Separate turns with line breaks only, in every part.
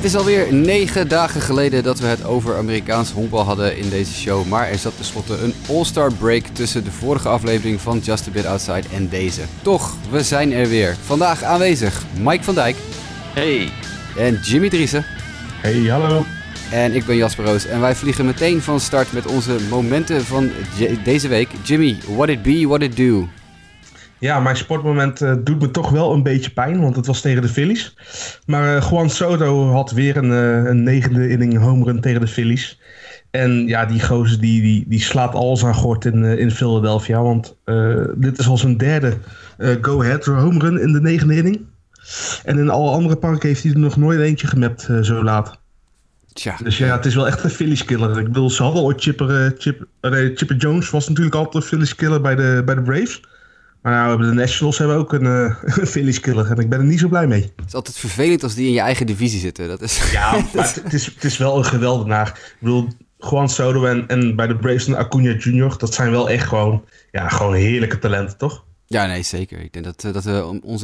Het is alweer negen dagen geleden dat we het over Amerikaans honkbal hadden in deze show. Maar er zat tenslotte een all-star break tussen de vorige aflevering van Just a Bit Outside en deze. Toch, we zijn er weer. Vandaag aanwezig Mike van Dijk.
Hey.
En Jimmy Driessen.
Hey, hallo.
En ik ben Jasper Roos en wij vliegen meteen van start met onze momenten van deze week. Jimmy, what it be, what it do.
Ja, mijn sportmoment uh, doet me toch wel een beetje pijn, want het was tegen de Phillies. Maar uh, Juan Soto had weer een, uh, een negende inning home run tegen de Phillies. En ja, die gozer die, die, die slaat alles aan gort in, in Philadelphia. Want dit is al zijn derde go-ahead home run in de negende inning. En in alle andere parken heeft hij er nog nooit eentje gemapt zo laat. Tja. Dus ja, het is wel echt een Phillies killer. Ik bedoel, ze hadden ooit Chipper, Chip, Chipper Jones was natuurlijk altijd een Phillies killer bij de, bij de Braves. Maar nou, de Nationals hebben ook een, uh, een Phillies killer en ik ben er niet zo blij mee.
Het is altijd vervelend als die in je eigen divisie zitten. Dat is...
Ja, maar het, is, het is wel een geweldenaar. Ik bedoel, Juan Soto en, en bij de Braves en Acuna Jr., dat zijn wel echt gewoon, ja, gewoon heerlijke talenten, toch?
Ja, nee, zeker. Ik denk dat, eh, dat we ons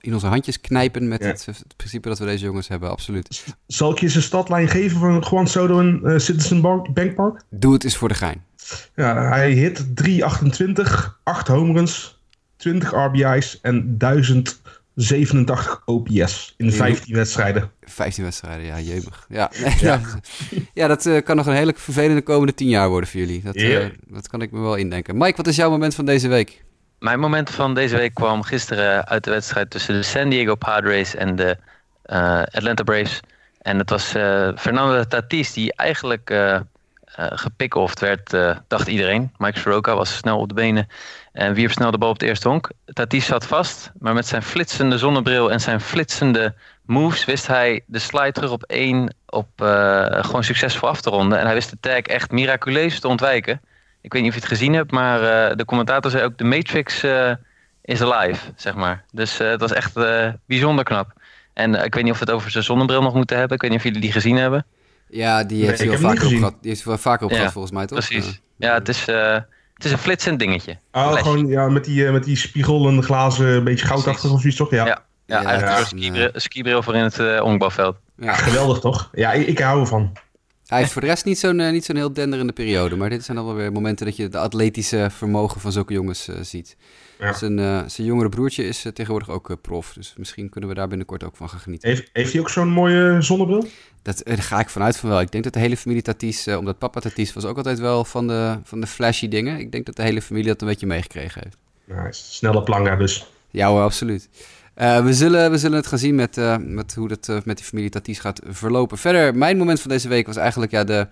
in, onze handjes knijpen met het, het, principe dat we deze jongens hebben, absoluut.
Zal ik je eens een stadlijn geven van Juan Soto en uh, Citizen Bank Park?
Doe het eens voor de gein.
Ja, hij hit 328, 8 home runs, 20 RBI's en 1087 OPS in 15 wedstrijden.
15 wedstrijden, ja, jemig. Ja, ja. ja dat uh, kan nog een hele vervelende komende 10 jaar worden voor jullie. Dat, uh, dat kan ik me wel indenken. Mike, wat is jouw moment van deze week?
Mijn moment van deze week kwam gisteren uit de wedstrijd tussen de San Diego Padres en de uh, Atlanta Braves. En het was Fernando Tatis die eigenlijk uh, gepickoffd werd, uh, dacht iedereen. Mike Soroka was snel op de benen en wierp snel de bal op het eerste honk. Tatis zat vast, maar met zijn flitsende zonnebril en zijn flitsende moves wist hij de slide terug op één op uh, gewoon succesvol af te ronden. En hij wist de tag echt miraculeus te ontwijken. Ik weet niet of je het gezien hebt, maar de commentator zei ook: de Matrix is alive, zeg maar. Dus het was echt bijzonder knap. En ik weet niet of we het over zijn zonnebril nog moeten hebben. Ik weet niet of jullie die gezien hebben.
Ja, die heeft, nee, hij wel vaker op gehad, die heeft wel vaker op gehad, volgens mij, toch?
Precies. Ja, het is, uh, het is een flitsend dingetje.
Oh, gewoon ja, met, die, uh, met die spiegel en de glazen, een beetje goudachtig of iets, toch? Ja,
ja, ja, ja eigenlijk ja, een skibril voor in het uh, onkbouwveld.
Ja. Geweldig, toch? Ja, ik, ik hou ervan.
Hij heeft voor de rest niet zo'n niet zo'n heel denderende periode. Maar dit zijn dan wel weer momenten dat je de atletische vermogen van zulke jongens uh, ziet. Ja. Zijn, uh, zijn jongere broertje is uh, tegenwoordig ook prof. Dus misschien kunnen we daar binnenkort ook van gaan genieten.
Heeft, heeft hij ook zo'n mooie zonnebril?
Dat, daar ga ik vanuit van wel. Ik denk dat de hele familie Tatis, omdat papa Tatis was ook altijd wel van de, van de flashy dingen. Ik denk dat de hele familie dat een beetje meegekregen heeft.
Nou, snelle planga dus.
Ja hoor, absoluut. Uh, we, zullen, we zullen het gaan zien met, uh, met hoe dat met die familie Tatis gaat verlopen. Verder, mijn moment van deze week was eigenlijk ja, de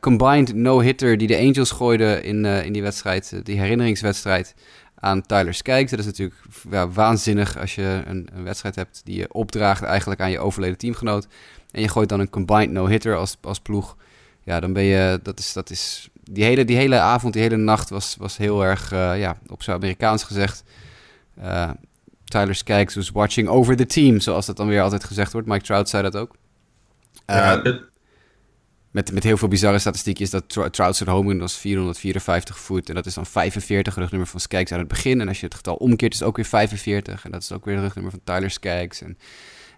combined no-hitter die de Angels gooiden in, in die wedstrijd, die herinneringswedstrijd aan Tyler Skaggs. Dat is natuurlijk ja, waanzinnig als je een, een, wedstrijd hebt die je opdraagt eigenlijk aan je overleden teamgenoot. En je gooit dan een combined no-hitter als, als ploeg. Ja, dan ben je, dat is, dat is, die hele, die hele avond, die hele nacht was, was heel erg, ja, op zijn Amerikaans gezegd... Tyler Skaggs was watching over the team, zoals dat dan weer altijd gezegd wordt. Mike Trout zei dat ook. Ja, uh, met, met heel veel bizarre statistiekjes dat Trout zijn home was 454 voet. En dat is dan 45, rugnummer van Skaggs aan het begin. En als je het getal omkeert, is het ook weer 45. En dat is ook weer het rugnummer van Tyler Skaggs. En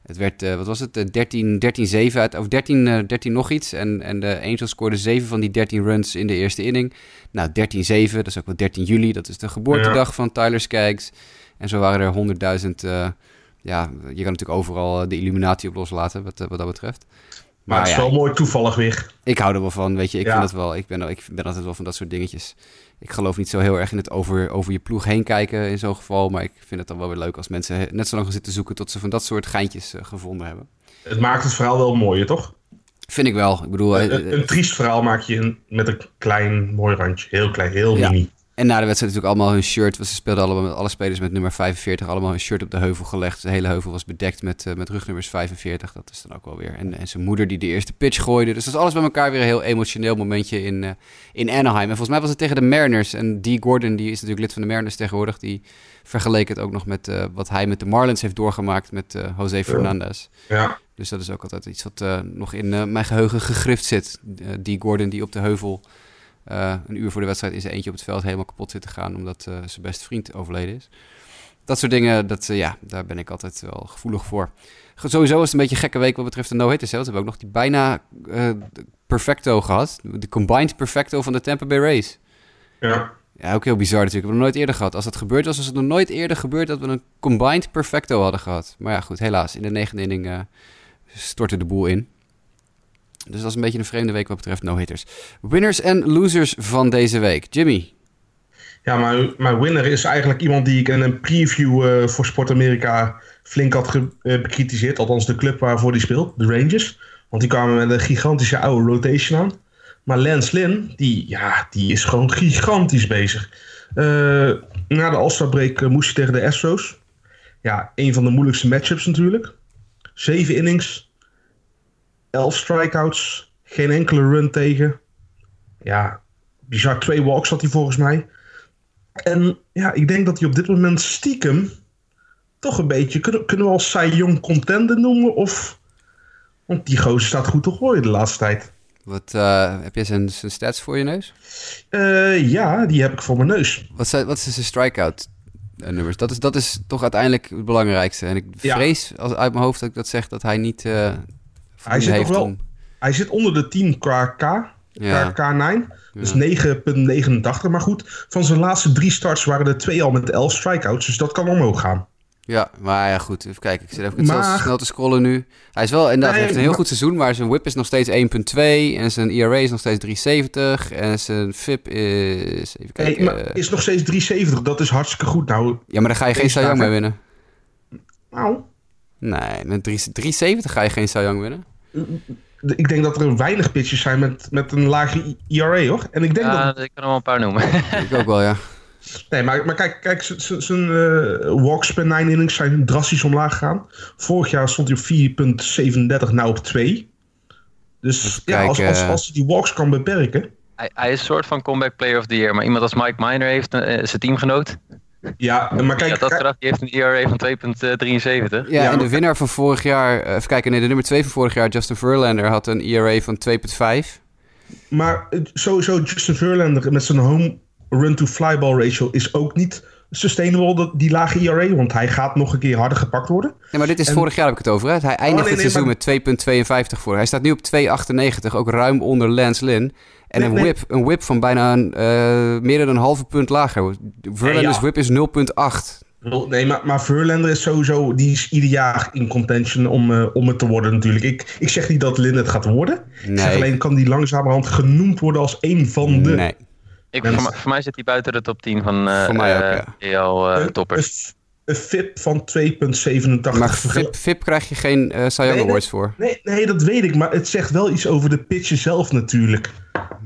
het werd, uh, wat was het, 13, 13 7 uit, of 13, uh, 13 nog iets. En, en de Angels scoorden 7 van die 13 runs in de eerste inning. Nou, 13-7, dat is ook wel 13 juli. Dat is de geboortedag ja. van Tyler Skaggs. En zo waren er honderdduizend. Uh, ja, je kan natuurlijk overal de illuminatie op loslaten, wat, wat dat betreft.
Maar, maar het is ja, wel mooi toevallig weer.
Ik hou er wel van, weet je. Ik, ja. vind het wel, ik, ben, ik ben altijd wel van dat soort dingetjes. Ik geloof niet zo heel erg in het over, over je ploeg heen kijken in zo'n geval. Maar ik vind het dan wel weer leuk als mensen net zo lang gaan zitten zoeken... tot ze van dat soort geintjes uh, gevonden hebben.
Het maakt het verhaal wel mooier, toch?
Vind ik wel. Ik bedoel,
een, een triest verhaal maak je met een klein mooi randje. Heel klein, heel ja. mini.
En na de wedstrijd natuurlijk allemaal hun shirt. Ze speelden allemaal met alle spelers met nummer 45 allemaal hun shirt op de heuvel gelegd. De hele heuvel was bedekt met, uh, met rugnummers 45. Dat is dan ook wel weer. En, en zijn moeder die de eerste pitch gooide. Dus dat is alles bij elkaar weer een heel emotioneel momentje in, uh, in Anaheim. En volgens mij was het tegen de Mariners. En Dee Gordon, die is natuurlijk lid van de Mariners tegenwoordig. Die vergeleek het ook nog met uh, wat hij met de Marlins heeft doorgemaakt met Jose Fernandez.
Ja.
Dus dat is ook altijd iets wat nog in mijn geheugen gegrift zit. Dee Gordon die op de heuvel uh, een uur voor de wedstrijd in zijn eentje op het veld helemaal kapot zit te gaan omdat uh, zijn beste vriend overleden is. dat soort dingen, dat, eh, ja, daar ben ik altijd wel gevoelig voor. Sowieso is het een beetje een gekke week wat betreft de no-hitters. We hebben ook nog die bijna eh, perfecto gehad. De combined perfecto van de Tampa Bay Rays.
Ja.
Ja, ook heel bizar natuurlijk. We hebben het nog nooit eerder gdat. Als dat gebeurd was, was het nog nooit eerder gebeurd dat we een combined perfecto hadden gehad. Maar ja, goed, helaas. In de negende inning eh, stortte de boel in. Dus dat is een beetje een vreemde week wat betreft no-hitters. Winners en losers van deze week. Jimmy.
Ja, maar mijn winner is eigenlijk iemand die ik in een preview eh, voor Sport Amerika flink had eh, bekritiseerd. Althans, de club waarvoor die speelt, de Rangers. Want die kwamen met een gigantische oude rotation aan. Maar Lance Lynn, die, ja, die is gewoon gigantisch bezig. Eh, na de All-Star break moest hij tegen de Astros. Ja, een van de moeilijkste matchups natuurlijk. Zeven innings, elf strikeouts, geen enkele run tegen. Ja, bizar twee walks had hij volgens mij. En ja, ik denk dat hij op dit moment stiekem toch een beetje... Kunnen, kunnen we als Cy Young contender noemen? Of... Want die gozer staat goed te gooien de laatste tijd.
Wat, eh, heb je zijn, zijn stats voor je neus?
Eh, ja, die heb ik voor mijn neus.
Wat, zijn, wat is zijn strikeout eh, nummers? Dat is, dat is toch uiteindelijk het belangrijkste. En ik
Ja.
vrees als, uit mijn hoofd dat ik dat zeg dat hij niet...
Hij zit
heeft
wel-
om-
Hij zit onder de 10 qua K.
Ja.
K, K9. Dus
Ja.
9,89. Maar goed, van zijn laatste drie starts waren er twee al met 11 strikeouts. Dus dat kan omhoog gaan.
Ja, maar ja, goed. Even kijken. Ik zit even
Maar-
snel te scrollen nu. Hij is wel inderdaad
Nee,
heeft een heel
maar-
goed seizoen, maar zijn whip is nog steeds 1.2 en zijn ERA is nog steeds 370 en zijn FIP is even kijken.
maar is nog steeds 370. Dat is hartstikke goed. Nou,
ja, maar daar ga je geen
deze
Cy Young mee
dagen-
winnen.
nou
Nee, met 3, 370 ga je geen Cy Young winnen.
Ik denk dat er weinig pitches zijn met, met een lage ERA hoor. En ik denk dat
Ja, ik kan er wel een paar noemen.
Ik ook wel, ja.
Nee, maar, maar kijk, kijk zijn eh, walks per 9 innings zijn drastisch omlaag gegaan. Vorig jaar stond hij op 4,37, nou op 2. Dus ja, als, als, als hij die walks kan beperken.
hij, hij is een soort van comeback player of the year. Maar iemand als Mike Miner heeft, eh, zijn teamgenoot.
Ja, maar
ja,
kijk,
dat die heeft een ERA van 2,73.
Ja,
Ja,
en de winnaar van vorig jaar, eh, even kijken, nee, de nummer 2 van vorig jaar, Justin Verlander, had een ERA van 2.5.
maar eh, sowieso Justin Verlander met zijn home run to fly ball ratio is ook niet sustainable, dat, die lage ERA. Want hij gaat nog een keer harder gepakt worden.
Nee, maar dit is
En-
vorig jaar heb ik het over. Hè? Hij eindigt
nee,
het seizoen met 2,52 voor. Hij staat nu op 2,98, ook ruim onder Lance Lynn. En
Nee,
een,
nee.
whip, een whip van bijna een, eh, meer dan een halve punt lager. Verlander's
ja.
whip is 0,8.
Nee, maar, maar Verlander is sowieso, die is ieder jaar in contention om, eh, om het te worden natuurlijk. Ik, ik zeg niet dat Lin het gaat worden. Ik zeg
Nee,
alleen, kan die langzamerhand genoemd worden als een van de...
nee.
Ik, voor, mij- voor mij zit hij buiten de top 10 van eh
Voor mij ook,
eh,
ja.
EL eh,
Een-
toppers.
Een, FIP van 2,87.
Maar VIP, VIP krijg je geen Cy Young
Nee, nee.
Awards voor.
Nee, nee, dat weet ik, maar het zegt wel iets over de pitcher zelf natuurlijk.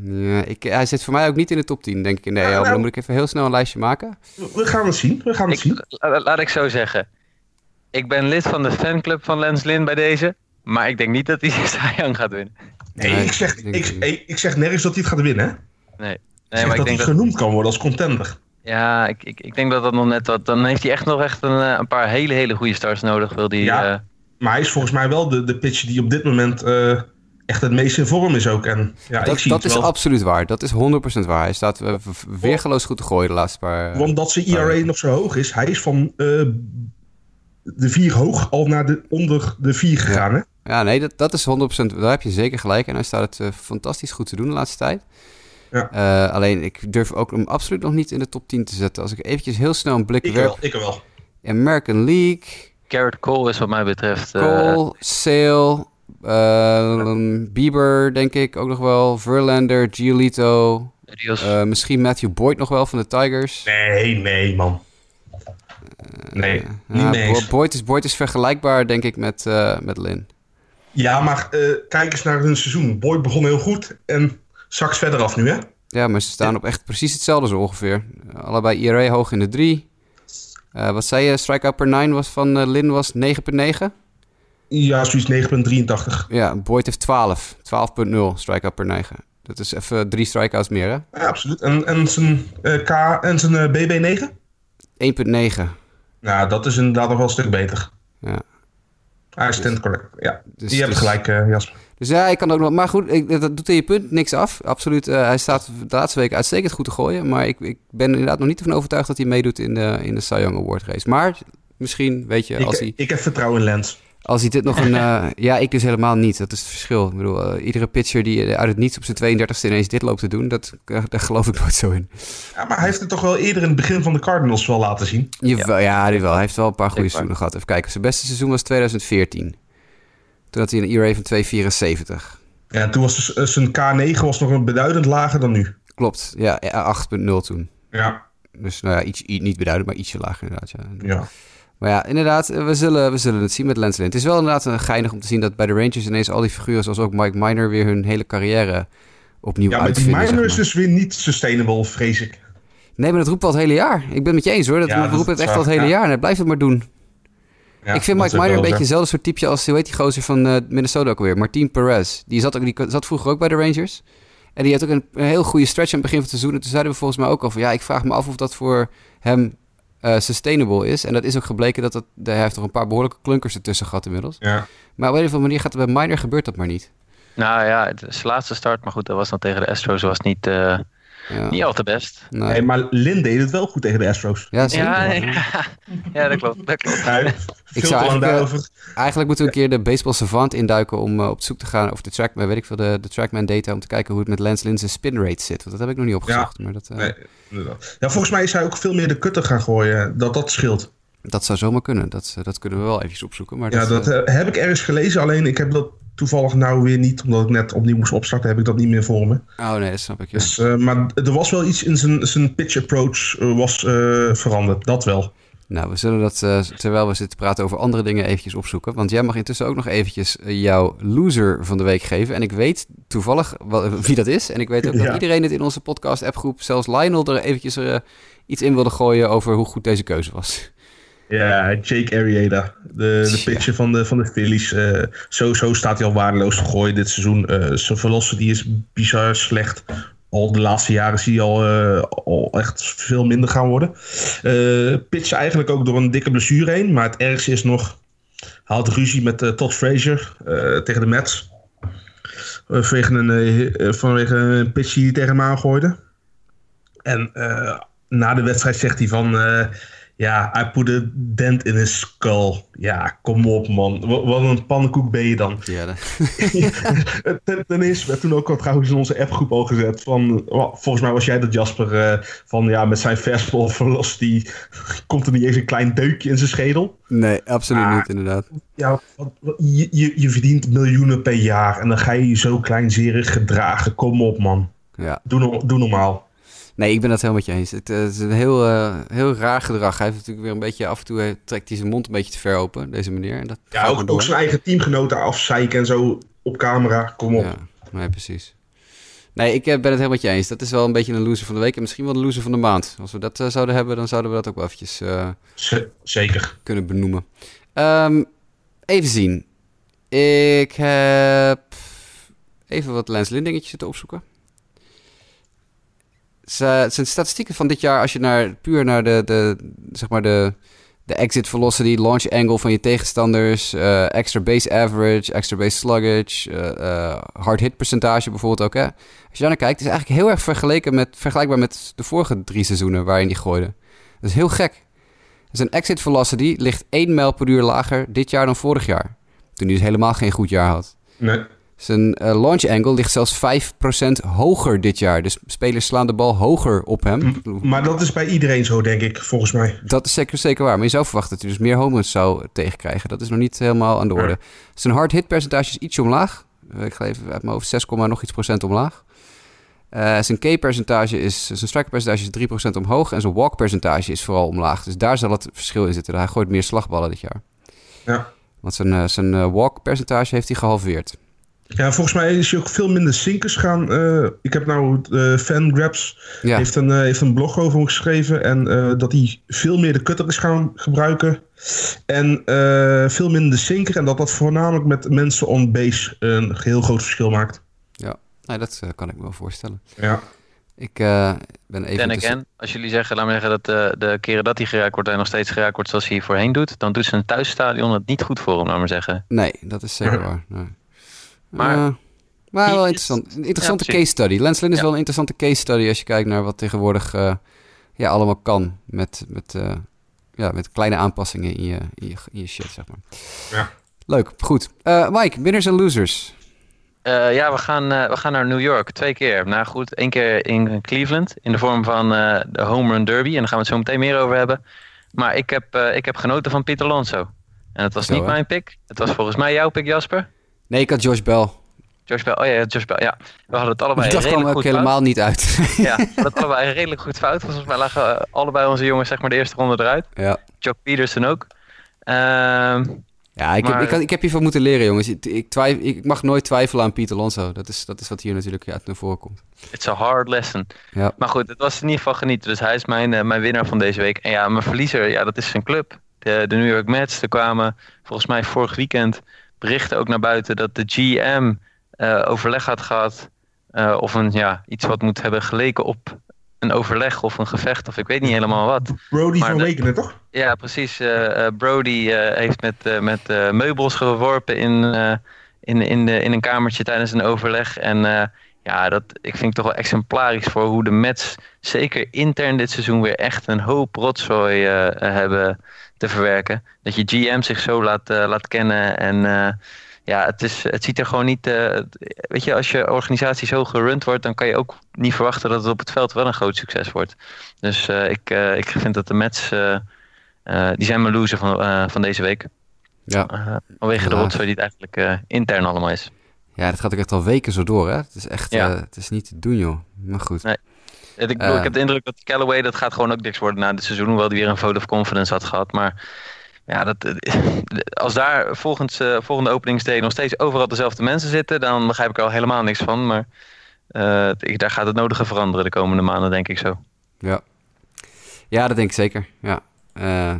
Ja, ik, hij zit voor mij ook niet in de top 10, denk ik, in de
Ja.
Maar
nou-
dan moet ik even heel snel een lijstje maken.
We, gaan het zien, we gaan het zien.
Ik, la- laat ik zo zeggen. Ik ben lid van de fanclub van Lens Lynn bij deze. Maar ik denk niet dat hij Young gaat winnen.
Nee,
Nee,
ik, zeg,
ik
ik, ik, ik zeg nergens dat hij het gaat winnen. hè? Ik
Nee.
zeg
Nee, maar ik
dat
denk
hij
dat,
genoemd kan worden als contender.
ja, ik, ik, ik denk dat dat nog net wat. Dan heeft hij echt nog echt een, eh, een paar hele, hele goede starts nodig. Wil die,
Ja.
eh,
Maar hij is volgens mij wel de, de pitcher die op dit moment eh, echt het meest in vorm is ook. En ja, ik
Dat,
zie
dat
het
is
wel.
absoluut waar. Dat is 100% waar. Hij staat eh, weergeloos goed te gooien de laatste paar... eh,
Want dat zijn ERA nog zo hoog is, hij is van eh, de vier hoog al naar de, onder de vier gegaan. Hè?
Ja, nee, dat, dat is 100%. Daar heb je zeker gelijk. En hij staat het eh, fantastisch goed te doen de laatste tijd.
Ja.
Eh, alleen, ik durf ook hem absoluut nog niet in de top 10 te zetten. Als ik eventjes heel snel een blik
Ik
werp.
wel, ik wel.
American League,
Garrett Cole is wat mij betreft. eh,
Cole, Sale, eh, Bieber, denk ik ook nog wel. Verlander, Giolito. Eh, misschien Matthew Boyd nog wel van de Tigers.
Nee, nee man. Nee,
Eh,
niet
ja,
mee.
Boyd, is, Boyd is vergelijkbaar, denk ik, met, eh met Lin.
Ja, maar eh, kijk eens naar hun seizoen. Boyd begon heel goed en zakt verder af nu hè.
Ja, maar ze staan op echt precies hetzelfde zo ongeveer. Allebei ERA hoog in de 3. wat zei je? Strikeout per 9 was van eh, Lin was 9,9?
Ja, zoiets 9,83.
Ja, Boyd heeft 12. 12,0 strikeout per 9. Dat is even drie strikeouts meer, hè?
Ja, absoluut. En, en zijn eh, K en zijn eh, BB9?
1,9.
Nou, dat is inderdaad nog wel een stuk beter.
Ja.
Hij stemt correct. Ja,
Dus-
je hebt
dus-
gelijk, eh, Jasper.
Dus ja, ik kan ook nog... Maar goed, ik, dat doet in je punt niks af. Absoluut. Uh, hij staat de laatste week uitstekend goed te gooien. Maar ik, ik ben inderdaad nog niet ervan overtuigd dat hij meedoet in de, in de Cy Young Award race. Maar misschien, weet je, als hij...
Ik heb vertrouwen in Lens.
Als hij dit nog een... Uh, ja, ik dus helemaal niet. Dat is het verschil. Ik bedoel, uh, iedere pitcher die uit het niets op zijn 32e ineens dit loopt te doen... Dat, uh, daar geloof ik nooit zo in.
Ja, maar hij heeft het toch wel eerder in het begin van de Cardinals wel laten zien?
Jawel, ja, ja wel. Hij heeft wel een paar goede seizoenen gehad. Even kijken. Zijn beste seizoen was 2014. Toen had hij een ERA van 2,74.
Ja, toen was dus, zijn K9 was nog een beduidend lager dan nu.
Klopt, ja, 8,0 toen.
Ja.
Dus nou ja, iets, niet beduidend, maar ietsje lager inderdaad. Ja.
ja.
Maar ja, inderdaad, we zullen, we zullen het zien met Lynn. Het is wel inderdaad een geinig om te zien dat bij de Rangers ineens al die figuren zoals ook Mike Miner weer hun hele carrière opnieuw
ja, uitvinden. Ja, maar die Miner is dus weer niet sustainable, vrees ik.
Nee, maar dat roept al het hele jaar. Ik ben het met je eens hoor. Dat, ja, roepen het echt al het hele ja. jaar en hij blijft het maar doen. Ja, ik vind Mike Miner een beetje hetzelfde soort typeje als, hoe heet die gozer van uh, Minnesota ook alweer? Martin Perez. Die zat, ook, die zat vroeger ook bij de Rangers. En die had ook een, een heel goede stretch aan het begin van het seizoen. En toen zeiden we volgens mij ook al van... Ja, ik vraag me af of dat voor hem uh, sustainable is. En dat is ook gebleken dat het... Hij heeft toch een paar behoorlijke klunkers ertussen gehad inmiddels.
Ja.
Maar op een of andere manier gaat het bij Miner gebeurt dat maar niet.
Nou ja, het is laatste start. Maar goed, dat was dan tegen de Astros. was niet... Uh... Ja. Niet al te best.
Nee. nee. maar Lin deed het wel goed tegen de Astros.
Ja, zeker.
Ja, ja. ja dat klopt. Dat klopt. Ja,
ik zou eigenlijk, uh, eigenlijk moeten we een keer de Baseball Savant induiken om uh, op zoek te gaan, of de trackman, weet ik veel, de, de Trackman data, om te kijken hoe het met Lance Lin's spin rate zit. Want dat heb ik nog niet opgezocht.
Ja,
maar dat, uh,
nee, ja, volgens mij is hij ook veel meer de kutter gaan gooien, dat dat scheelt.
Dat zou zomaar kunnen. Dat, dat kunnen we wel eventjes opzoeken. Maar
ja,
dat,
dat heb ik ergens gelezen. Alleen ik heb dat toevallig nou weer niet, omdat ik net opnieuw moest opstarten, heb ik dat niet meer voor me.
Oh nee, dat snap ik. Ja.
Dus, uh, maar er was wel iets in zijn, zijn pitch approach uh, was uh, veranderd. Dat wel.
Nou, we zullen dat terwijl we zitten praten over andere dingen eventjes opzoeken. Want jij mag intussen ook nog eventjes jouw loser van de week geven. En ik weet toevallig wie dat is. En ik weet ook ja. dat iedereen het in onze podcast appgroep, zelfs Lionel, er eventjes iets in wilde gooien over hoe goed deze keuze was.
Ja, Jake Arrieta, de, de pitcher van de, van de Phillies. Uh, sowieso staat hij al waardeloos gegooid dit seizoen. Uh, zijn verlossen die is bizar slecht. Al de laatste jaren zie je al, uh, al echt veel minder gaan worden. Pitcht eigenlijk ook door een dikke blessure heen. Maar het ergste is nog... Haalt ruzie met Todd Frazier tegen de Mets. vanwege, een, vanwege een pitch die hij tegen hem aangooide. En na de wedstrijd zegt hij van... Ja, I put a dent in his skull. Ja, kom op man. Wat, wat een pannenkoek ben je dan?
Ja,
ten, ten eerste werd toen ook al trouwens in onze appgroep al gezet van... Volgens mij was jij dat Jasper. Uh, van ja, met zijn fastball verlost die... Komt er niet eens een klein deukje in zijn schedel?
Nee, absoluut ah, niet inderdaad.
Ja, je, je, je verdient miljoenen per jaar. En dan ga je je zo kleinzerig gedragen. Kom op man.
Ja.
Doe, doe normaal.
Nee, ik ben dat helemaal met je eens. Het, uh, is een heel, uh, heel raar gedrag. Hij heeft natuurlijk weer een beetje af en toe uh, trekt hij zijn mond een beetje te ver open, deze meneer. En dat
ja, ook, ook zijn eigen teamgenoten afzeiken en zo op camera. Kom op.
Ja, nee, precies. Nee, ik ben het helemaal met je eens. Dat is wel een beetje een loser van de week en misschien wel de loser van de maand. Als we dat zouden hebben, dan zouden we dat ook wel eventjes
zeker
kunnen benoemen. Um, even zien. Ik heb even wat Lens Lynn dingetjes te opzoeken zijn statistieken van dit jaar, als je naar, puur naar de, de, zeg maar de, de exit velocity, launch angle van je tegenstanders, uh, extra base average, extra base sluggage, uh, uh, hard hit percentage bijvoorbeeld ook. Hè? Als je daar naar kijkt, is eigenlijk heel erg vergeleken met, vergelijkbaar met de vorige drie seizoenen waarin die gooide. Dat is heel gek. Zijn exit velocity ligt 1 mijl per uur lager dit jaar dan vorig jaar. Toen hij dus helemaal geen goed jaar had.
Nee.
Zijn uh, launch angle ligt zelfs 5% hoger dit jaar. Dus spelers slaan de bal hoger op hem.
Maar dat is bij iedereen zo, denk ik, volgens mij.
Dat is zeker, zeker waar. Maar je zou verwachten dat hij dus meer home runs zou tegenkrijgen. Dat is nog niet helemaal aan de orde. Ja. Zijn hard hit percentage is ietsje omlaag. Ik ga even uit mijn hoofd 6, nog iets procent omlaag. Uh, zijn K-percentage is, zijn strike percentage is 3% omhoog. En zijn walk percentage is vooral omlaag. Dus daar zal het verschil in zitten. Hij gooit meer slagballen dit jaar.
Ja.
Want zijn, zijn walk percentage heeft hij gehalveerd.
Ja, volgens mij is hij ook veel minder sinkers gaan. Uh, ik heb nou uh, Fangraps ja. heeft, een, uh, heeft een blog over hem geschreven. En dat hij veel meer de cutter is gaan gebruiken. En veel minder de sinker. En dat dat voornamelijk met mensen on base een heel groot verschil maakt.
Ja, nou, dat kan ik me wel voorstellen.
Ja.
Ik ben even...
En again, als jullie zeggen, laat me zeggen dat de keren dat hij geraakt wordt... en nog steeds geraakt wordt zoals hij voorheen doet... dan doet zijn thuisstadion het niet goed voor hem, laat maar zeggen.
Nee, dat is zeker waar. Nee.
Maar,
maar wel interessant. Een interessante
Ja,
case study. Lynn is
Ja.
wel een interessante case study als je kijkt naar wat tegenwoordig eh, ja, allemaal kan met, met, eh, ja, met kleine aanpassingen in je, in je, in je shit, zeg maar.
Ja.
Leuk, goed. Eh, Mike, winners en losers.
Eh, ja, we gaan, eh, we gaan naar New York twee keer. Nou goed, één keer in Cleveland in de vorm van eh, de Home Run Derby. En daar gaan we het zo meteen meer over hebben. Maar ik heb, eh, ik heb genoten van Pieter Alonso. En het was
Zo,
niet
hè?
mijn pick. Het was volgens mij jouw pick, Jasper.
Nee, ik had Josh Bell.
Josh Bell. Oh ja, Josh Bell. Ja, we hadden het allebei
dat kwam ook
goed
helemaal niet uit.
Ja, we hadden het allebei redelijk goed fout. Volgens mij lagen eh, allebei onze jongens zeg maar de eerste ronde eruit.
ja.
Jock Peterson ook. Ehm,
Ja, ik,
Maar-
heb, ik, ik heb hiervan moeten leren, jongens. Ik, ik, twijf, ik mag nooit twijfelen aan Pieter Alonso. Dat is, dat is wat hier natuurlijk uit naar voren komt.
It's a hard lesson.
Ja.
Maar goed, het was in ieder geval genieten. Dus hij is mijn, eh, mijn winnaar van deze week. En ja, mijn verliezer, ja, dat is zijn club. De, de New York Mets. Er kwamen volgens mij vorig weekend berichten ook naar buiten dat de GM eh, overleg had gehad. eh, of een, ja, iets wat moet hebben geleken op een overleg of een gevecht. Of ik weet niet helemaal wat.
Brody
Maar
van Wekenen, toch?
Ja, precies. Eh, Brody heeft met, met meubels geworpen in, in, in, de, in een kamertje tijdens een overleg. En ja, dat, ik vind het toch wel exemplarisch voor hoe de Mets, zeker intern dit seizoen, weer echt een hoop rotzooi hebben te verwerken. Dat je GM zich zo laat, eh, laat kennen. En eh, ja, het, is, het ziet er gewoon niet. eh, weet je, als je organisatie zo gerund wordt, dan kan je ook niet verwachten dat het op het veld wel een groot succes wordt. Dus ik, ik vind dat de Mets. die zijn mijn loser van, van deze week.
Ja.
Vanwege de rotzooi die het eigenlijk intern allemaal is.
ja, dat gaat ook echt al weken zo door, hè? Het is echt,
Ja.
het is niet te doen, joh. Maar goed.
Nee. Ik, bedoel,
Eh.
ik heb de indruk dat Callaway, dat gaat gewoon ook niks worden na dit seizoen. Hoewel hij weer een vote of confidence had gehad. Maar ja, dat, eh, als daar volgens, eh, volgende openingsday nog steeds overal dezelfde mensen zitten... dan begrijp ik er al helemaal niks van. Maar eh, ik- daar gaat het nodige veranderen de komende maanden, denk ik zo.
Ja. ja, dat denk ik zeker. Ja. Eh,